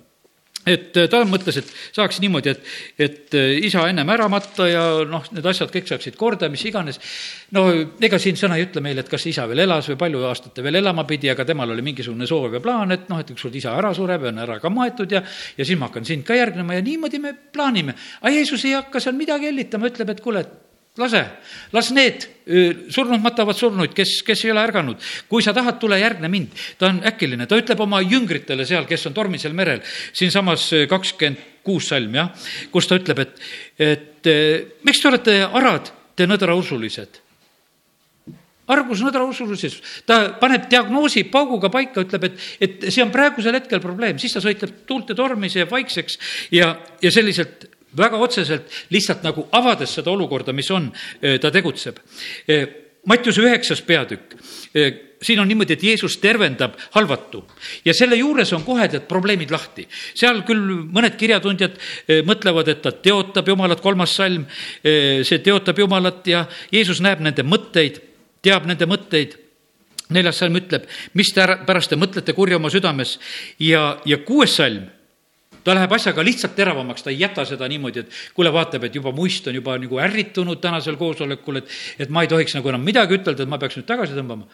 et äh, ta mõtles, et saaks niimoodi, et, et äh, isa ennem ära matta ja noh, need asjad kõik saaksid korda, mis iganes. no ega siin sõna ei ütle meile, et kas isa veel elas või palju aastat ta veel elama pidi, aga temal oli mingisugune soov ja plaan, et noh, et ükskord isa ära sureb ja on ära ka maetud ja, ja siis ma hakkan sind ka järgnema ja niimoodi me plaanime. aga Jeesus ei hakka seal midagi hellitama, ütleb, et kuule, et lase, las need surnud matavad surnuid, kes, kes ei ole ärganud. kui sa tahad, tule järgne mind. ta on äkiline, ta ütleb oma jüngritele seal, kes on tormisel merel, siinsamas kakskümmend kuus salm, jah, kus ta ütleb, et, et miks te olete arad, te nõdrausulised argus nõdrausulisus, ta paneb diagnoosi pauguga paika, ütleb, et, et see on praegusel hetkel probleem, siis ta sõitleb tuulte tormi, see jääb vaikseks ja, ja selliselt väga otseselt lihtsalt nagu avades seda olukorda, mis on, ta tegutseb. Mattiuse üheksas peatükk, siin on niimoodi, et Jeesus tervendab halvatu. Ja selle juures on kohe need probleemid lahti. seal küll mõned kirjatundjad mõtlevad, et ta teotab Jumalat, kolmas salm, see teotab Jumalat ja Jeesus näeb nende mõtteid, teab nende mõtteid. Neljas salm ütleb, mis te pärast te mõtlete kurja oma südames? Ja, ja kuues salm ta läheb asjaga lihtsalt teravamaks, ta ei jäta seda niimoodi, et kuule, vaatab, et juba muist on juba nagu ärritunud tänasel koosolekul, et, et ma ei tohiks nagu enam midagi ütelda, et ma peaks nüüd tagasi tõmbama.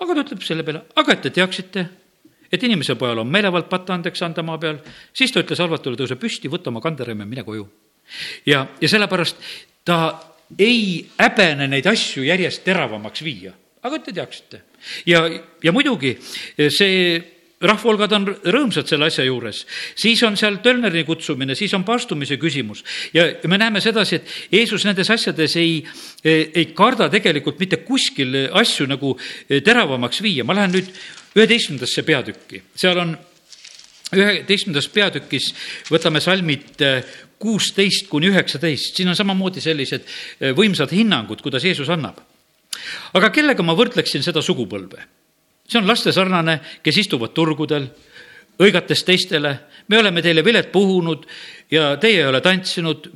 aga ta ütleb selle peale, aga et te teaksite, et inimese pojal on meelevald patta andeks anda maa peal, siis ta ütles halvatule, tõuse püsti, võta oma kanderemm ja mine koju. ja, ja sellepärast ta ei häbene neid asju järjest teravamaks viia, aga et te teaksite. ja, ja muidugi see rahvahulgad on rõõmsad selle asja juures, siis on seal Tölneri kutsumine, siis on paastumise küsimus ja me näeme sedasi, et Jeesus nendes asjades ei, ei karda tegelikult mitte kuskil asju nagu teravamaks viia. ma lähen nüüd üheteistkümnendasse peatükki, seal on üheteistkümnendas peatükis võtame salmid kuusteist kuni üheksateist, siin on samamoodi sellised võimsad hinnangud, kuidas Jeesus annab. aga kellega ma võrdleksin seda sugupõlve? See on laste sarnane, kes istuvad turgudel, hõigates teistele, me oleme teile vilet puhunud ja teie ei ole tantsinud,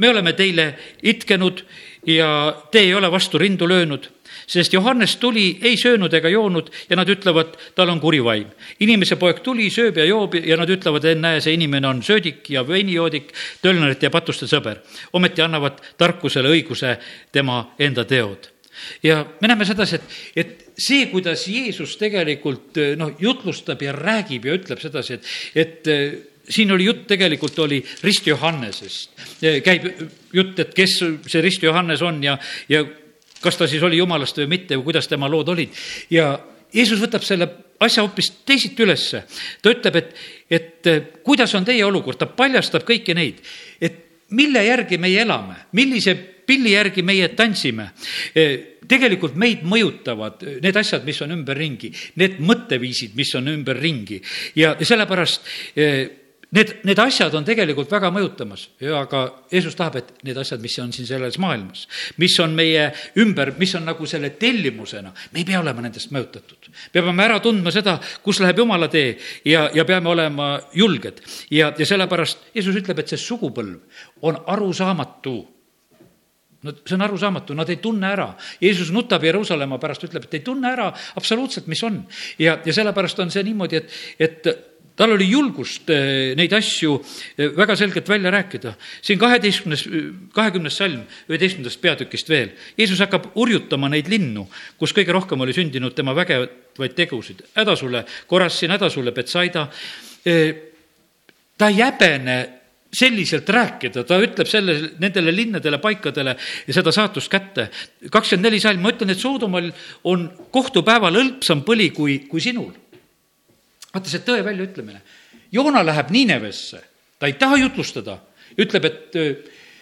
me oleme teile itkenud ja te ei ole vastu rindu löönud. sest Johannes tuli, ei söönud ega joonud ja nad ütlevad, tal on kuri vaim. inimese poeg tuli, sööb ja joob ja nad ütlevad, ennäe, see inimene on söödik ja veinijoodik, tölnerite ja patuste sõber. ometi annavad tarkusele õiguse tema enda teod ja me näeme sedasi, et, et see, kuidas Jeesus tegelikult noh, jutlustab ja räägib ja ütleb sedasi, et, et siin oli jutt, tegelikult oli Rist Johannesest. käib jutt, et kes see Rist Johannes on ja, ja kas ta siis oli jumalast või mitte või kuidas tema lood olid. ja Jeesus võtab selle asja hoopis teisiti ülesse. ta ütleb, et, et kuidas on teie olukord, ta paljastab kõiki neid, et mille järgi meie elame, millise pilli järgi meie tantsime. tegelikult meid mõjutavad need asjad, mis on ümberringi, need mõtteviisid, mis on ümberringi ja sellepärast Need, need asjad on tegelikult väga mõjutamas ja aga Jeesus tahab, et need asjad, mis on siin selles maailmas, mis on meie ümber, mis on nagu selle tellimusena, me ei pea olema nendest mõjutatud. me peame ära tundma seda, kus läheb jumala tee ja, ja peame olema julged. ja, ja sellepärast Jeesus ütleb, et see sugupõlv on arusaamatu no see on arusaamatu, nad ei tunne ära. Jeesus nutab Jeruusalemma pärast, ütleb, et ei tunne ära absoluutselt, mis on. ja, ja sellepärast on see niimoodi, et, et tal oli julgust eh, neid asju eh, väga selgelt välja rääkida. siin kaheteistkümnes, kahekümnes salm üheteistkümnendast peatükist veel. Jeesus hakkab urjutama neid linnu, kus kõige rohkem oli sündinud tema vägevaid tegusid. häda sulle, Korassin, häda sulle, Betsaida. Eh, ta ei häbene selliselt rääkida, ta ütleb selle, nendele linnadele, paikadele ja seda saatust kätte. kakskümmend neli salm, ma ütlen, et Soodomal on kohtupäeval hõlpsam põli kui, kui sinul vaata see tõe väljaütlemine. Joona läheb Niinevesse, ta ei taha jutlustada, ütleb, et,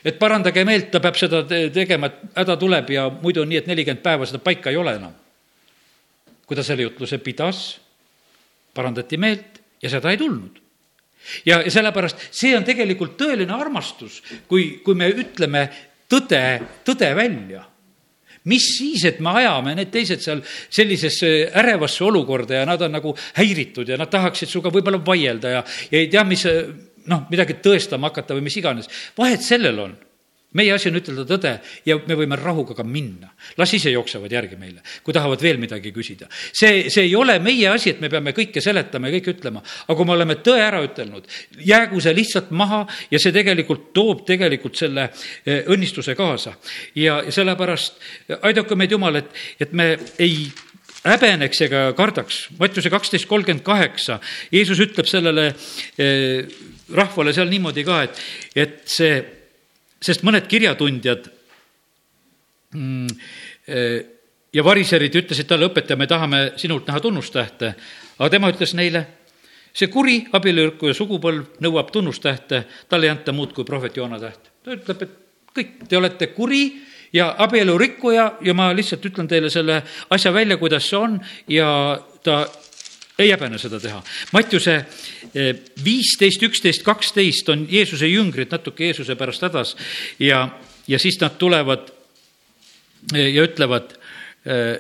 et parandage meelt, ta peab seda tegema, et häda tuleb ja muidu on nii, et nelikümmend päeva seda paika ei ole enam. kui ta selle jutluse pidas, parandati meelt ja seda ei tulnud ja, ja sellepärast see on tegelikult tõeline armastus, kui, kui me ütleme tõde, tõde välja mis siis, et me ajame need teised seal sellisesse ärevasse olukorda ja nad on nagu häiritud ja nad tahaksid sinuga võib-olla vaielda ja, ja ei tea, mis noh, midagi tõestama hakata või mis iganes. vahet sellel on meie asi on ütelda tõde ja me võime rahuga ka minna. las ise jooksevad järgi meile, kui tahavad veel midagi küsida. see, see ei ole meie asi, et me peame kõike seletama ja kõike ütlema, aga kui me oleme tõe ära ütelnud, jäägu see lihtsalt maha ja see tegelikult toob tegelikult selle eh, õnnistuse kaasa. ja, sellepärast aidaku meid Jumal, et, et me ei häbeneks ega kardaks. Mattiuse kaksteist kolmkümmend kaheksa, Jeesus ütleb sellele eh, rahvale seal niimoodi ka, et, et see sest mõned kirjatundjad mm, eh, ja variserid ütlesid talle, õpetaja, me tahame sinult näha tunnustähte, aga tema ütles neile, see kuri abielurikkuja sugupõlv nõuab tunnustähte, talle ei anta muud kui prohvet Joona täht. ta ütleb, et kõik, te olete kuri ja abielurikkuja ja ma lihtsalt ütlen teile selle asja välja, kuidas see on. Ja ta ei häbene seda teha. Mattiuse eh, viisteist, üksteist, kaksteist on Jeesuse jüngrid natuke Jeesuse pärast hädas ja, ja siis nad tulevad eh, ja ütlevad eh,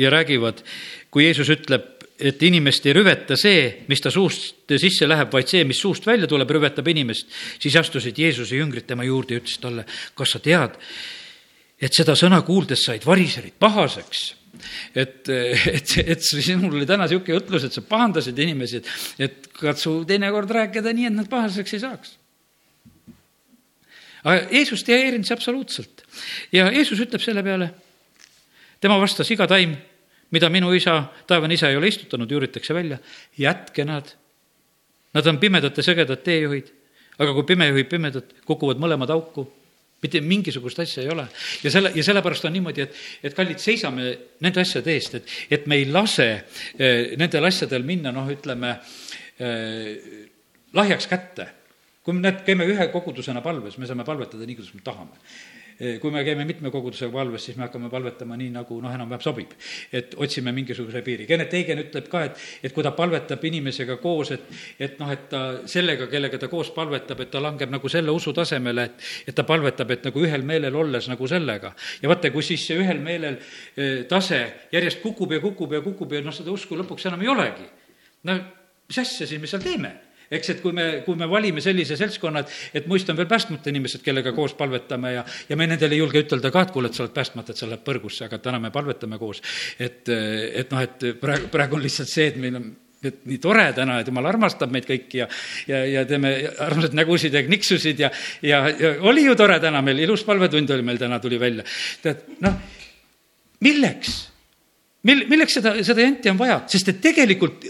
ja räägivad, kui Jeesus ütleb, et inimest ei rüveta see, mis ta suust sisse läheb, vaid see, mis suust välja tuleb, rüvetab inimest, siis astusid Jeesuse jüngrid tema juurde ja ütlesid talle, kas sa tead, et seda sõna kuuldes said variserid pahaseks. Et, et, et sinul oli täna niisugune jutlus, et sa pahandasid inimesi, et, et katsu teinekord rääkida nii, et nad pahaseks ei saaks. aga Jeesust ei häirinud see absoluutselt. Ja Jeesus ütleb selle peale, tema vastas, iga taim, mida minu isa, taevane isa ei ole istutanud, juuritakse välja, jätke nad. Nad on pimedate sõgedad teejuhid, aga kui pime juhib pimedat, kukuvad mõlemad auku mitte mingisugust asja ei ole. ja selle, ja sellepärast on niimoodi, et, et kallid, seisame nende asjade eest, et, et me ei lase eh, nendel asjadel minna, noh, ütleme eh, lahjaks kätte. kui me näed, käime ühe kogudusena palves, me saame palvetada nii, kuidas me tahame kui me käime mitme kogudusega palves, siis me hakkame palvetama nii, nagu noh, enam-vähem sobib. et otsime mingisuguse piiri. Kennet Eigen ütleb ka, et, et kui ta palvetab inimesega koos, et, et noh, et ta sellega, kellega ta koos palvetab, et ta langeb nagu selle usu tasemele, et, et ta palvetab, et nagu ühel meelel olles nagu sellega. ja vaata, kui siis see ühel meelel eh, tase järjest kukub ja kukub ja kukub ja noh, seda usku lõpuks enam ei olegi. no mis asja siis me seal teeme? Eks, et kui me, kui me valime sellise seltskonna, et, et muist on veel päästmata inimesed, kellega koos palvetame ja, ja me nendele ei julge ütelda ka, et kuule, et sa oled päästmata, et sa lähed põrgusse, aga täna me palvetame koos. et, et noh, et praegu, praegu on lihtsalt see, et meil on et nii tore täna, et jumal armastab meid kõiki ja, ja, ja teeme armsaid nägusid ja kniksusid ja, ja, ja oli ju tore täna meil, ilus palvetund oli meil täna, tuli välja. tead, noh, milleks? mil-, milleks seda, seda janti on vaja, sest et tegelikult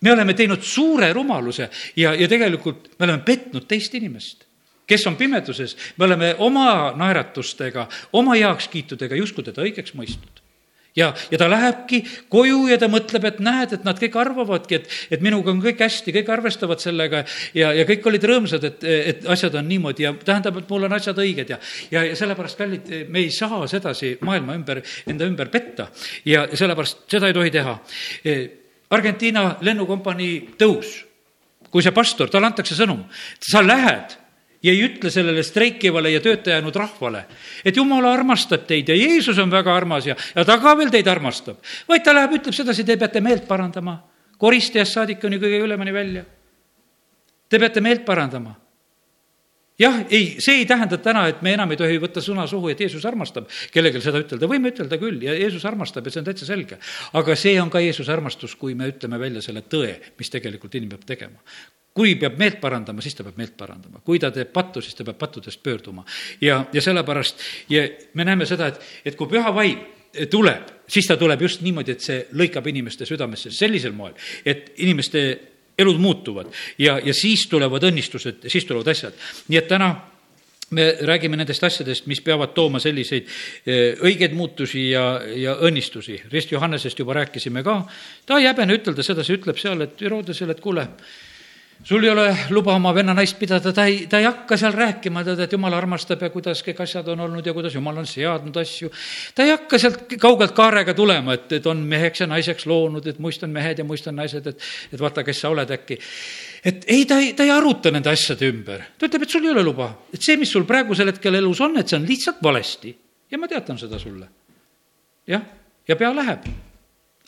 me oleme teinud suure rumaluse ja, ja tegelikult me oleme petnud teist inimest kes on pimeduses, me oleme oma naeratustega, oma heakskiitudega justkui teda õigeks mõistnud ja, ja ta lähebki koju ja ta mõtleb, et näed, et nad kõik arvavadki, et, et minuga on kõik hästi, kõik arvestavad sellega ja, ja kõik olid rõõmsad, et, et asjad on niimoodi ja tähendab, et mul on asjad õiged ja, ja, ja sellepärast, kallid, me ei saa sedasi maailma ümber, enda ümber petta ja sellepärast seda ei tohi teha. Argentiina lennukompanii tõus, kui see pastor, talle antakse sõnum, sa lähed ja ei ütle sellele streikivale ja tööta jäänud rahvale, et jumal armastab teid ja Jeesus on väga armas ja, ja ta ka veel teid armastab. vaid ta läheb, ütleb sedasi, te peate meelt parandama, koristajast saadik kuni kõige ülemani välja. Te peate meelt parandama jah, ei, see ei tähenda täna, et me enam ei tohi võtta sõna suhu, et Jeesus armastab kellelgi seda ütelda, võime ütelda küll ja Jeesus armastab ja see on täitsa selge. aga see on ka Jeesuse armastus, kui me ütleme välja selle tõe, mis tegelikult inimene peab tegema kui peab meelt parandama, siis ta peab meelt parandama, kui ta teeb pattu, siis ta peab pattudest pöörduma. ja, ja sellepärast ja me näeme seda, et, et kui püha vaim tuleb, siis ta tuleb just niimoodi, et see lõikab inimeste südamesse sellisel moel, et inimeste elud muutuvad ja, ja siis tulevad õnnistused, siis tulevad asjad. nii et täna me räägime nendest asjadest, mis peavad tooma selliseid eh, õigeid muutusi ja, ja õnnistusi. Rist Johannesest juba rääkisime ka, ta ei häbene ütelda sedasi, ütleb seal, et Herodesele, et kuule, sul ei ole luba oma venna naist pidada, ta ei, ta ei hakka seal rääkima, tead, et jumal armastab ja kuidas kõik asjad on olnud ja kuidas jumal on seadnud asju. ta ei hakka sealt kaugelt kaarega tulema, et, et on meheks ja naiseks loonud, et muist on mehed ja muist on naised, et, et vaata, kes sa oled äkki. et ei, ta ei, ta ei aruta nende asjade ümber. ta ütleb, et sul ei ole luba, et see, mis sul praegusel hetkel elus on, et see on lihtsalt valesti. ja ma teatan seda sulle. jah, ja pea läheb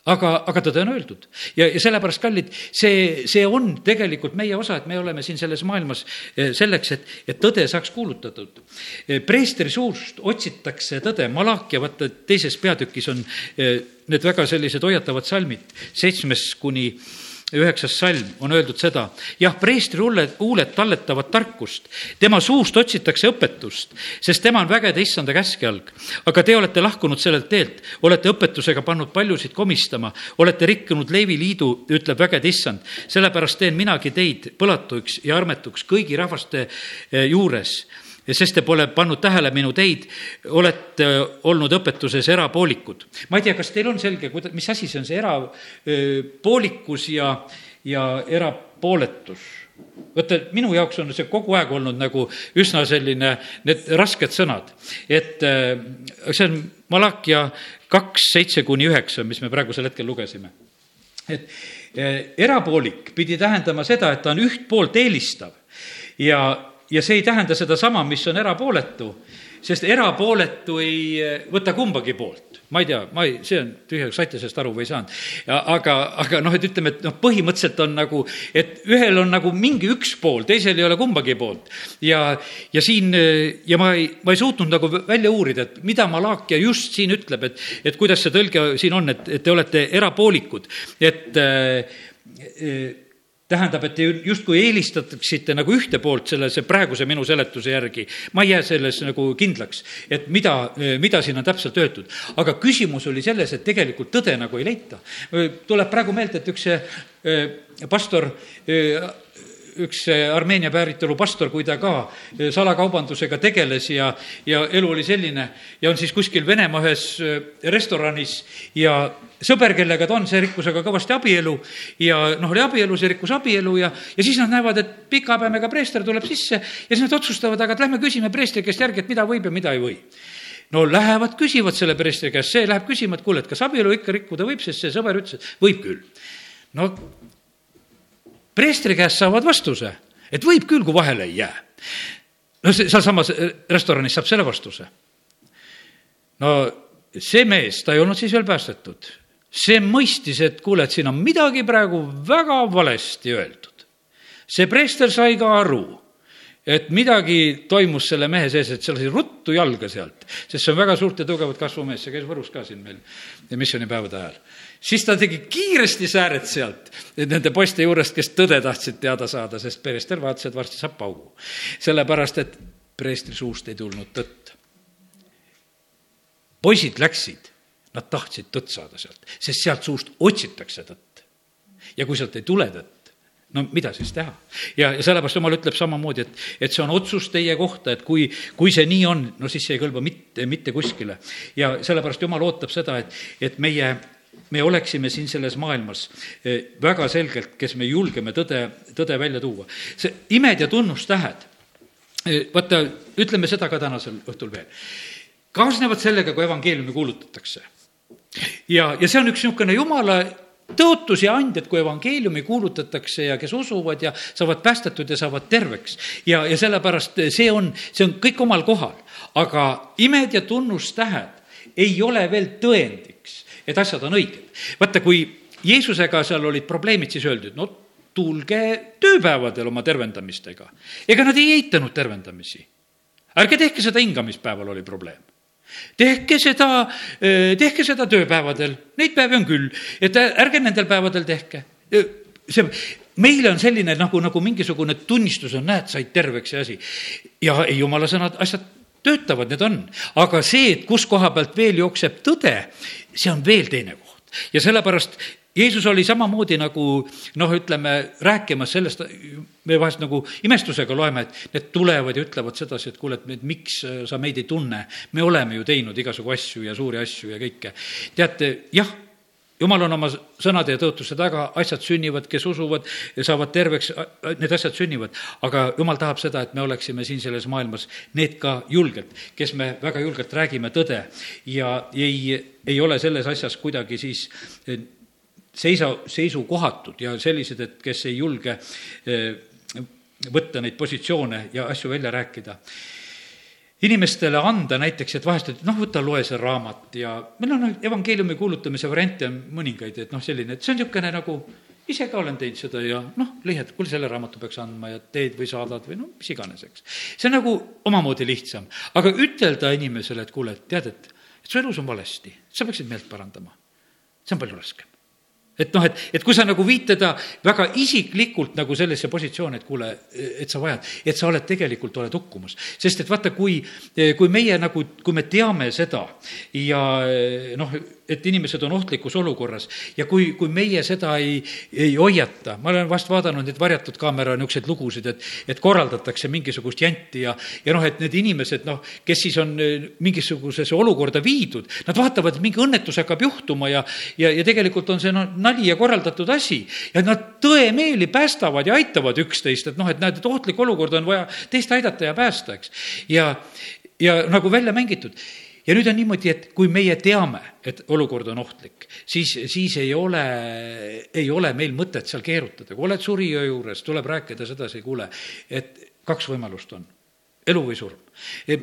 aga, aga tõde on öeldud. Ja, ja sellepärast, kallid, see, see on tegelikult meie osa, et me oleme siin selles maailmas eh, selleks, et, et tõde saaks kuulutatud. Eh, preestri suust otsitakse tõde, Malakia, vaata teises peatükis on eh, need väga sellised hoiatavad salmid, seitsmes kuni üheksas salm on öeldud seda, jah, preestri huuled, huuled talletavad tarkust, tema suust otsitakse õpetust, sest tema on vägede issanda käskjalg. aga te olete lahkunud sellelt teelt, olete õpetusega pannud paljusid komistama, olete rikkunud Leevi liidu, ütleb vägede issand. sellepärast teen minagi teid põlatuks ja armetuks kõigi rahvaste eh, juures sest te pole pannud tähele minu teid, olete olnud õpetuses erapoolikud. ma ei tea, kas teil on selge, kuida-, mis asi see on, see erapoolikus ja, ja erapooletus? vaata, minu jaoks on see kogu aeg olnud nagu üsna selline, need rasked sõnad, et see on Malakia kaks, seitse kuni üheksa, mis me praegusel hetkel lugesime. et erapoolik pidi tähendama seda, et ta on üht poolt eelistav ja ja see ei tähenda sedasama, mis on erapooletu, sest erapooletu ei eh, võta kumbagi poolt. ma ei tea, ma ei, see on tühjaks saite sellest aru ei saanud. aga, aga noh, et ütleme, et noh, põhimõtteliselt on nagu, et ühel on nagu mingi üks pool, teisel ei ole kumbagi poolt. ja, ja siin eh, ja ma ei, ma ei suutnud nagu välja uurida, et mida Malakia just siin ütleb, et, et kuidas see tõlge siin on, et, et te olete erapoolikud, et äh, tähendab, et te justkui eelistaksite nagu ühte poolt selle, see praeguse minu seletuse järgi. ma ei jää selles nagu kindlaks, et mida, mida siin on täpselt öeldud. aga küsimus oli selles, et tegelikult tõde nagu ei leita. tuleb praegu meelde, et üks eh, pastor eh, üks Armeenia päritolu pastor, kui ta ka eh, salakaubandusega tegeles ja, ja elu oli selline ja on siis kuskil Venemaa ühes eh, restoranis ja sõber, kellega ta on, see rikkus aga kõvasti abielu ja noh, oli abielu, see rikkus abielu ja, ja siis nad näevad, et pika habemega preester tuleb sisse ja siis nad otsustavad, aga et lähme küsime preestri käest järgi, et mida võib ja mida ei või no lähevad, küsivad selle preestri käest, see läheb küsima, et kuule, et kas abielu ikka rikkuda võib, sest see sõber ütles, et võib küll. no preestri käest saavad vastuse, et võib küll, kui vahele ei jää. no see, sealsamas äh, restoranis saab selle vastuse. no see mees, ta ei olnud siis veel päästetud, see mõistis, et kuule, et siin on midagi praegu väga valesti öeldud. see preester sai ka aru, et midagi toimus selle mehe sees, et see lasi ruttu jalga sealt, sest see on väga suurt ja tugevat kasvumees, see käis Võrus ka siin meil missioonipäevade ajal. Siis ta tegi kiiresti sääret sealt nende poiste juurest, kes tõde tahtsid teada saada, sest preester vaatas, et varsti saab paugu. sellepärast, et preestri suust ei tulnud tõtt. poisid läksid, nad tahtsid tõtt saada sealt, sest sealt suust otsitakse tõtt. ja kui sealt ei tule tõtt, no mida siis teha? ja, ja sellepärast jumal ütleb samamoodi, et, et see on otsus teie kohta, et kui, kui see nii on, no siis see ei kõlba mitte, mitte kuskile. ja sellepärast jumal ootab seda, et, et meie me oleksime siin selles maailmas eh, väga selgelt, kes me julgeme tõde, tõde välja tuua. see imed ja tunnustähed, eh, vaata, ütleme seda ka tänasel õhtul veel, kaasnevad sellega, kui evangeeliumi kuulutatakse. ja, ja see on üks niisugune jumala tõotusi andjad, kui evangeeliumi kuulutatakse ja kes usuvad ja saavad päästetud ja saavad terveks. ja, ja sellepärast see on, see on kõik omal kohal. aga imed ja tunnustähed ei ole veel tõendiks, et asjad on õiged. vaata, kui Jeesusega seal olid probleemid, siis öeldi, et no tulge tööpäevadel oma tervendamistega. ega nad ei eitanud tervendamisi. ärge tehke seda hingamispäeval, oli probleem tehke seda, eh, tehke seda tööpäevadel, neid päevi on küll, et ärge nendel päevadel tehke. see, meile on selline nagu, nagu mingisugune tunnistus on, näed, said terveks ja asi. ja ei, jumala sõnad, asjad töötavad, need on. aga see, et kus koha pealt veel jookseb tõde, see on veel teine koht. ja sellepärast Jeesus oli samamoodi nagu noh, ütleme, rääkimas sellest, me vahest nagu imestusega loeme, et need tulevad ja ütlevad sedasi, et kuule, et miks sa meid ei tunne. me oleme ju teinud igasugu asju ja suuri asju ja kõike. teate, jah, jumal on oma sõnade ja tõotuste taga, asjad sünnivad, kes usuvad saavad terveks, need asjad sünnivad. aga jumal tahab seda, et me oleksime siin selles maailmas need ka julgelt, kes me väga julgelt räägime tõde ja ei, ei ole selles asjas kuidagi siis seisa, seisukohatud ja sellised, et kes ei julge eh, võtta neid positsioone ja asju välja rääkida. Inimestele anda näiteks, et vahest, et noh, võta, loe see raamat ja meil on evangeeliumi kuulutamise variante mõningaid, et noh, selline, et see on niisugune nagu ise ka olen teinud seda ja noh, lihtsalt, kuule, selle raamatu peaks andma ja teed või saadad või noh, mis iganes, eks. see on nagu omamoodi lihtsam, aga ütelda inimesele, et kuule, et tead, et, et su elus on valesti, sa peaksid meelt parandama, see on palju raskem et noh, et, et kui sa nagu viid teda väga isiklikult nagu sellesse positsiooni, et kuule, et sa vajad, et sa oled tegelikult, oled hukkumas. sest et vaata, kui, kui meie nagu, kui me teame seda ja noh, et inimesed on ohtlikus olukorras ja kui, kui meie seda ei, ei hoiata, ma olen vast vaadanud neid varjatud kaamera niisuguseid lugusid, et, et korraldatakse mingisugust janti ja, ja noh, et need inimesed, noh, kes siis on eh, mingisugusesse olukorda viidud, nad vaatavad, et mingi õnnetus hakkab juhtuma ja, ja, ja tegelikult on see noh, nali ja korraldatud asi. ja nad tõemeeli päästavad ja aitavad üksteist, et noh, et näed, et ohtlik olukord on vaja teist aidata ja päästa, eks. ja, ja nagu välja mängitud ja nüüd on niimoodi, et kui meie teame, et olukord on ohtlik, siis, siis ei ole, ei ole meil mõtet seal keerutada, kui oled surijõe juures, tuleb rääkida sedasi, kuule, et kaks võimalust on. Elu või surm.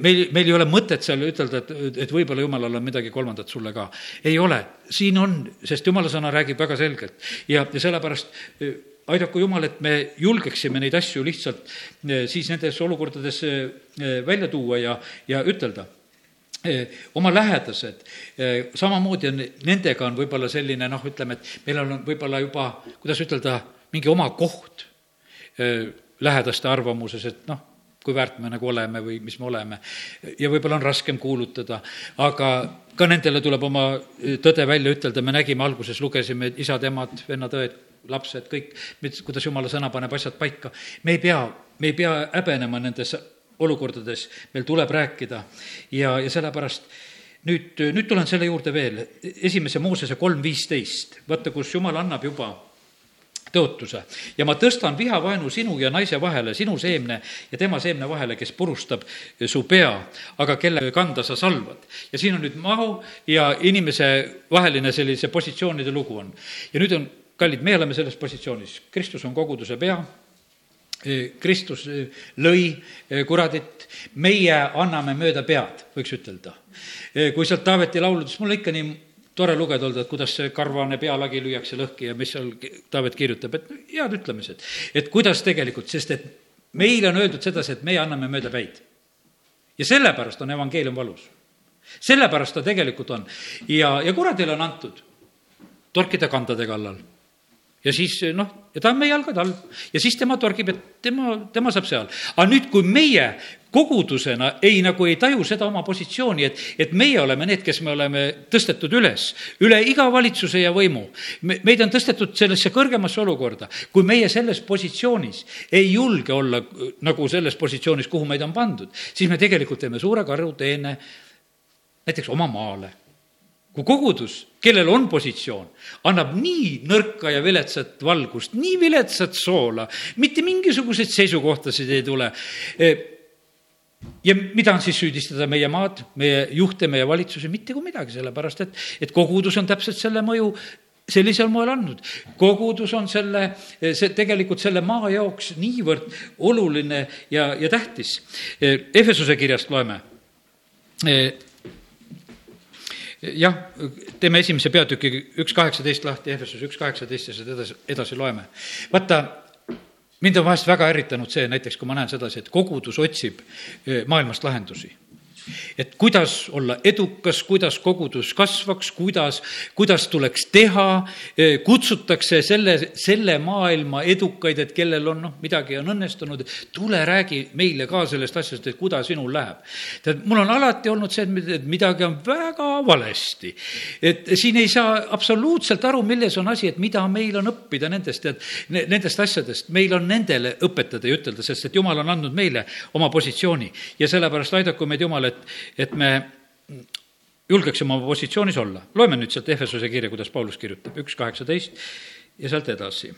meil, meil ei ole mõtet seal ütelda, et, et võib-olla jumalal on midagi kolmandat sulle ka. ei ole, siin on, sest jumala sõna räägib väga selgelt. Ja, ja sellepärast eh, aidaku Jumal, et me julgeksime neid asju lihtsalt eh, siis nendes olukordades eh, välja tuua ja, ja ütelda oma lähedased, eh, samamoodi on, nendega on võib-olla selline noh, ütleme, et meil on võib-olla juba, kuidas ütelda, mingi oma koht eh, lähedaste arvamuses, et noh, kui väärt me nagu oleme või mis me oleme. ja võib-olla on raskem kuulutada, aga ka nendele tuleb oma tõde välja ütelda, me nägime alguses, lugesime isad-emad, vennad-õed, lapsed, kõik, kuidas jumala sõna paneb asjad paika. me ei pea, me ei pea häbenema nendes olukordades meil tuleb rääkida. Ja, ja sellepärast nüüd, nüüd tulen selle juurde veel, esimese Moosese kolm viisteist, vaata, kus Jumal annab juba tõotuse. Ja ma tõstan vihavaenu sinu ja naise vahele, sinu seemne ja tema seemne vahele, kes purustab su pea, aga kelle kanda sa salvad. ja siin on nüüd mahu ja inimese vaheline sellise positsioonide lugu on. ja nüüd on, kallid, me oleme selles positsioonis, Kristus on koguduse pea Kristus lõi kuradit, meie anname mööda pead, võiks ütelda. kui sealt Taaveti lauludest, mulle ikka nii tore lugeda olnud, et kuidas see karvane pealagi lüüakse lõhki ja mis seal Taavet kirjutab, et head ütlemised. et kuidas tegelikult, sest et meile on öeldud sedasi, et meie anname mööda päid. ja sellepärast on evangeelium valus. sellepärast ta tegelikult on. ja, ja kuradile on antud torkida kandade kallal ja siis noh, ja ta on meie jalgade all ja siis tema torgib, et tema, tema saab seal. aga nüüd, kui meie kogudusena ei, nagu ei taju seda oma positsiooni, et, et meie oleme need, kes me oleme tõstetud üles, üle iga valitsuse ja võimu. me, meid on tõstetud sellesse kõrgemasse olukorda. kui meie selles positsioonis ei julge olla nagu selles positsioonis, kuhu meid on pandud, siis me tegelikult teeme suure karuteene näiteks oma maale kui kogudus, kellel on positsioon, annab nii nõrka ja viletsat valgust, nii viletsat soola, mitte mingisuguseid seisukohtasid ei tule. E, ja mida on siis süüdistada meie maad, meie juhte, meie valitsusi, mitte kui midagi, sellepärast et, et kogudus on täpselt selle mõju sellisel moel andnud. kogudus on selle, see tegelikult selle maa jaoks niivõrd oluline ja, ja tähtis. E, Efesuse kirjast loeme jah, teeme esimese peatüki üks kaheksateist lahti, Ehvesus üks kaheksateist ja seda edasi, edasi loeme. vaata, mind on vahest väga ärritanud see näiteks, kui ma näen sedasi, et kogudus otsib eh, maailmast lahendusi et kuidas olla edukas, kuidas kogudus kasvaks, kuidas, kuidas tuleks teha, kutsutakse selle, selle maailma edukaid, et kellel on noh, midagi on õnnestunud, tule räägi meile ka sellest asjast, et kuidas sinul läheb. tead, mul on alati olnud see, et midagi on väga valesti. et siin ei saa absoluutselt aru, milles on asi, et mida meil on õppida nendest, tead, nendest asjadest, meil on nendele õpetada ja ütelda, sest et jumal on andnud meile oma positsiooni ja sellepärast aidaku meid Jumal, et et, et me julgeksime oma positsioonis olla. loeme nüüd sealt Ehvesuse kirja, kuidas Paulus kirjutab, üks kaheksateist ja sealt edasi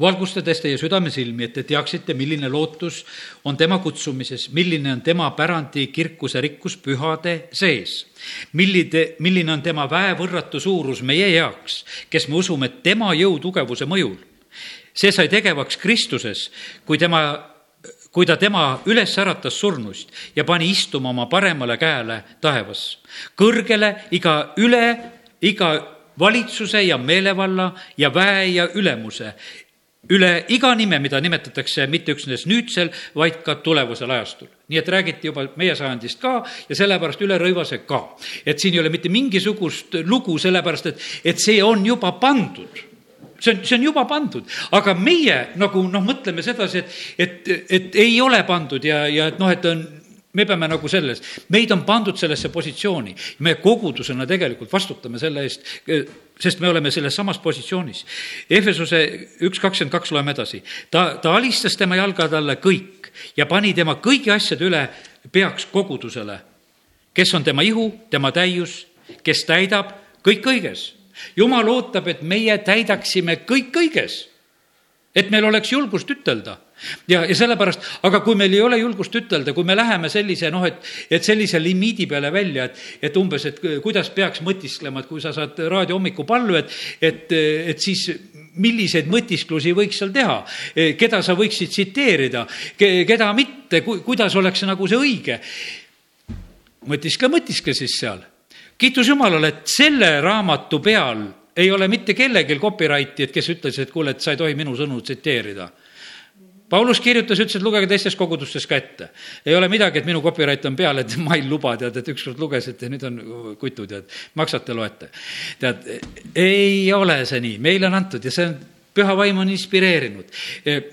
valgustades teie südamesilmi, et te teaksite, milline lootus on tema kutsumises, milline on tema pärandi kirkuse rikkus pühade sees. millide, milline on tema väevõrratu suurus meie heaks, kes me usume tema jõutugevuse mõjul. see sai tegevaks Kristuses, kui tema kui ta tema üles äratas surnust ja pani istuma oma paremale käele taevas. kõrgele iga üle, iga valitsuse ja meelevalla ja väe ja ülemuse, üle iga nime, mida nimetatakse mitte üksnes nüüdsel, vaid ka tulevasel ajastul. nii et räägiti juba meie sajandist ka ja sellepärast üle rõivase ka. et siin ei ole mitte mingisugust lugu, sellepärast et, et see on juba pandud see on, see on juba pandud, aga meie nagu noh, mõtleme sedasi, et, et, et ei ole pandud ja, ja et noh, et on me peame nagu selles, meid on pandud sellesse positsiooni, me kogudusena tegelikult vastutame selle eest, sest me oleme selles samas positsioonis. Efesuse üks kakskümmend kaks loeme edasi. ta, ta alistas tema jalgade alla kõik ja pani tema kõigi asjade üle peaks kogudusele, kes on tema ihu, tema täius, kes täidab kõik kõiges jumal ootab, et meie täidaksime kõik kõiges. et meil oleks julgust ütelda ja, ja sellepärast, aga kui meil ei ole julgust ütelda, kui me läheme sellise noh, et, et sellise limiidi peale välja, et, et umbes, et kuidas peaks mõtisklema, et kui sa saad raadio hommikupallu, et, et, et siis milliseid mõtisklusi võiks seal teha, keda sa võiksid tsiteerida, keda mitte, kuidas oleks nagu see õige. mõtiskle, mõtiskle siis seal kiitus Jumalale, et selle raamatu peal ei ole mitte kellelgi copyrighti, et kes ütles, et kuule, et sa ei tohi minu sõnu tsiteerida. Paulus kirjutas, ütles, et lugege teistes kogudustes ka ette. ei ole midagi, et minu copyright on peal, et ma ei luba, tead, et ükskord lugesite, nüüd on kutu, tead, maksate, loete. tead, ei ole see nii, meile on antud ja see on püha vaim on inspireerinud.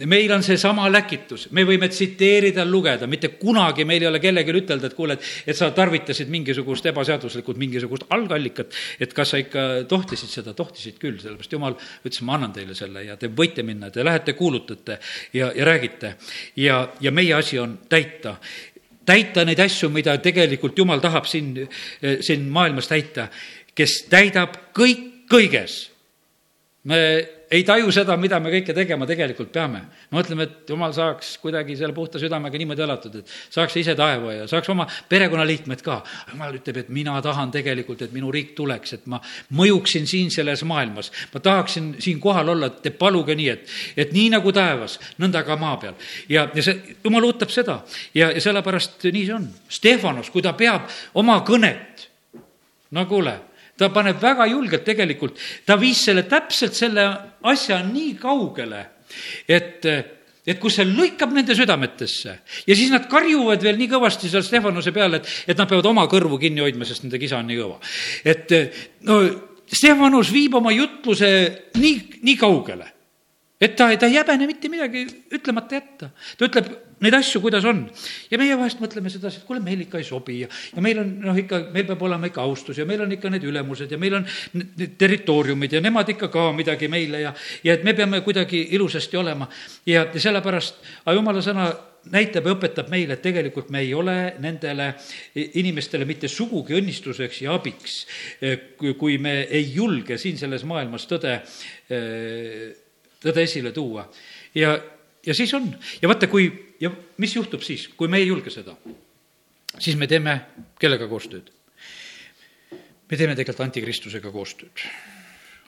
meil on seesama läkitus, me võime tsiteerida, lugeda, mitte kunagi meil ei ole kellelegi ütelda, et kuule, et, et sa tarvitasid mingisugust ebaseaduslikult mingisugust algallikat, et kas sa ikka tohtisid seda, tohtisid küll, sellepärast jumal ütles, ma annan teile selle ja te võite minna, te lähete, kuulutate ja, ja räägite. ja, ja meie asi on täita täita neid asju, mida tegelikult Jumal tahab siin, siin maailmas täita, kes täidab kõik kõiges. me ei taju seda, mida me kõike tegema tegelikult peame. mõtleme, et jumal saaks kuidagi selle puhta südamega niimoodi elatud, et saaks ise taeva ja saaks oma perekonnaliikmed ka. jumal ütleb, et mina tahan tegelikult, et minu riik tuleks, et ma mõjuksin siin selles maailmas. ma tahaksin siin kohal olla, et te paluge nii, et, et nii nagu taevas, nõnda ka maa peal. ja, ja see, jumal ootab seda ja, ja sellepärast nii see on. Stefanos, kui ta peab oma kõnet, no kuule ta paneb väga julgelt tegelikult, ta viis selle täpselt selle asja nii kaugele, et et kus see lõikab nende südametesse ja siis nad karjuvad veel nii kõvasti seal Stefanuse peale, et, et nad peavad oma kõrvu kinni hoidma, sest nende kisa on nii kõva. et no Stefanus viib oma jutluse nii, nii kaugele, et ta, ta ei häbene mitte midagi ütlemata jätta. ta ütleb neid asju, kuidas on. ja meie vahest mõtleme sedasi, et kuule, meil ikka ei sobi ja, ja meil on noh, ikka, meil peab olema ikka austus ja meil on ikka need ülemused ja meil on need territooriumid ja nemad ikka ka midagi meile ja, ja et me peame kuidagi ilusasti olema. ja, ja sellepärast, aga jumala sõna näitab ja õpetab meile, et tegelikult me ei ole nendele inimestele mitte sugugi õnnistuseks ja abiks, kui me ei julge siin selles maailmas tõde, tõde esile tuua. ja, ja siis on ja vaata, kui ja mis juhtub siis, kui me ei julge seda? siis me teeme kellega koostööd? me teeme tegelikult antikristusega koostööd.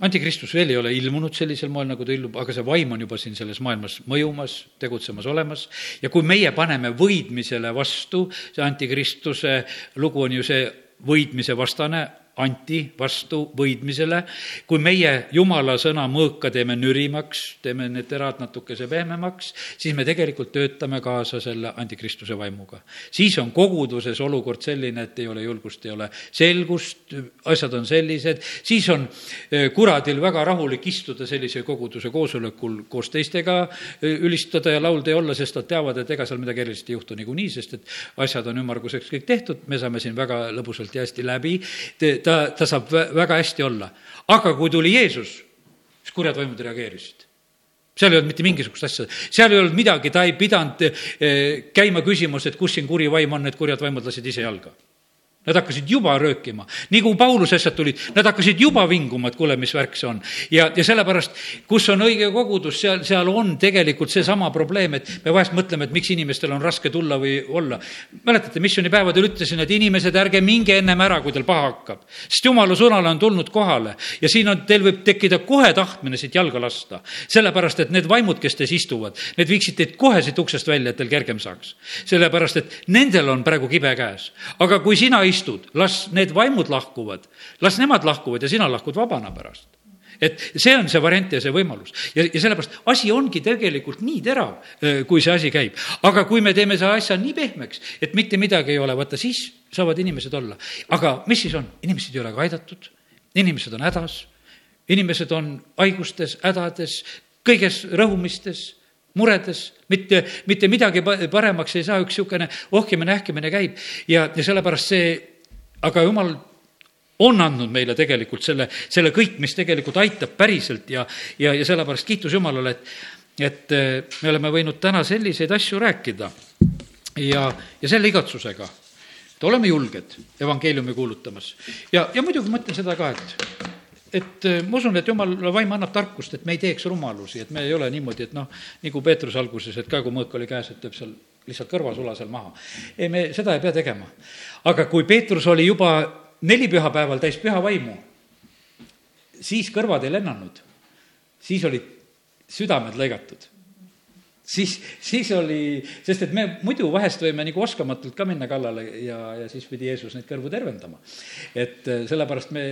antikristus veel ei ole ilmunud sellisel moel, nagu ta ilmub, aga see vaim on juba siin selles maailmas mõjumas, tegutsemas, olemas ja kui meie paneme võidmisele vastu, see antikristuse lugu on ju see võidmise vastane anti vastu võidmisele, kui meie jumala sõna mõõka teeme nürimaks, teeme need terad natukese pehmemaks, siis me tegelikult töötame kaasa selle antikristuse vaimuga. siis on koguduses olukord selline, et ei ole julgust, ei ole selgust, asjad on sellised, siis on eh, kuradil väga rahulik istuda sellise koguduse koosolekul koos teistega, eh, ülistada ja laulda ja olla, sest nad teavad, et ega seal midagi erilist ei juhtu niikuinii, sest et asjad on ümmarguseks kõik tehtud, me saame siin väga lõbusalt ja hästi läbi ta, ta saab väga hästi olla. aga kui tuli Jeesus, siis kurjad vaimud reageerisid. Seal ei olnud mitte mingisugust asja, seal ei olnud midagi, ta ei pidanud eh, käima küsimus, et kus siin kuri vaim on, need kurjad vaimud lasid ise jalga Nad hakkasid juba röökima, nii kui Pauluse asjad tulid, nad hakkasid juba vinguma, et kuule, mis värk see on. ja, ja sellepärast, kus on õige kogudus, seal, seal on tegelikult seesama probleem, et me vahest mõtleme, et miks inimestel on raske tulla või olla. mäletate, missioonipäevadel ütlesin, et inimesed, ärge minge ennem ära, kui teil paha hakkab. sest jumala sõnale on tulnud kohale ja siin on, teil võib tekkida kohe tahtmine siit jalga lasta. sellepärast, et need vaimud, kes teis istuvad, need viiksid teid kohe siit uksest välja, et teil kergem saaks. sellepärast, et nendel on praegu kibe käes. aga kui sina istud las need vaimud lahkuvad, las nemad lahkuvad ja sina lahkud vabana pärast et see on see variant ja see võimalus. ja, ja sellepärast asi ongi tegelikult nii terav, kui see asi käib. aga kui me teeme selle asja nii pehmeks, et mitte midagi ei ole, vaata siis saavad inimesed olla. aga mis siis on? inimesed ei ole ka aidatud, inimesed on hädas, inimesed on haigustes, hädades, kõiges rõhumistes muredes, mitte, mitte midagi paremaks ei saa, üks niisugune ohkimine-ähkimine käib ja, ja sellepärast see, aga jumal on andnud meile tegelikult selle, selle kõik, mis tegelikult aitab päriselt ja, ja, ja sellepärast kiitus Jumalale, et, et eh, me oleme võinud täna selliseid asju rääkida ja, ja selle igatsusega, et oleme julged evangeeliumi kuulutamas. ja, ja muidugi mõtlen seda ka, et et äh, ma usun, et jumala vaim annab tarkust, et me ei teeks rumalusi, et me ei ole niimoodi, et noh, nagu Peetrus alguses, et ka kui mõõk oli käes, et teeb seal lihtsalt kõrvasula seal maha. ei, me seda ei pea tegema. aga kui Peetrus oli juba neli pühapäeval täis püha vaimu, siis kõrvad ei lennanud, siis olid südamed lõigatud siis, siis oli, sest et me muidu vahest võime nagu oskamatult ka minna kallale ja, ja siis pidi Jeesus neid kõrvu tervendama. et äh, sellepärast me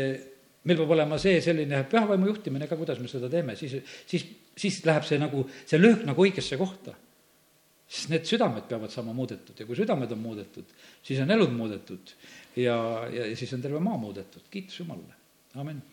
meil peab olema see selline pühavaimu juhtimine ka, kuidas me seda teeme, siis, siis, siis läheb see nagu, see löök nagu õigesse kohta. sest need südamed peavad saama muudetud ja kui südamed on muudetud, siis on elud muudetud ja, ja, ja siis on terve maa muudetud, kiitus Jumalale, amin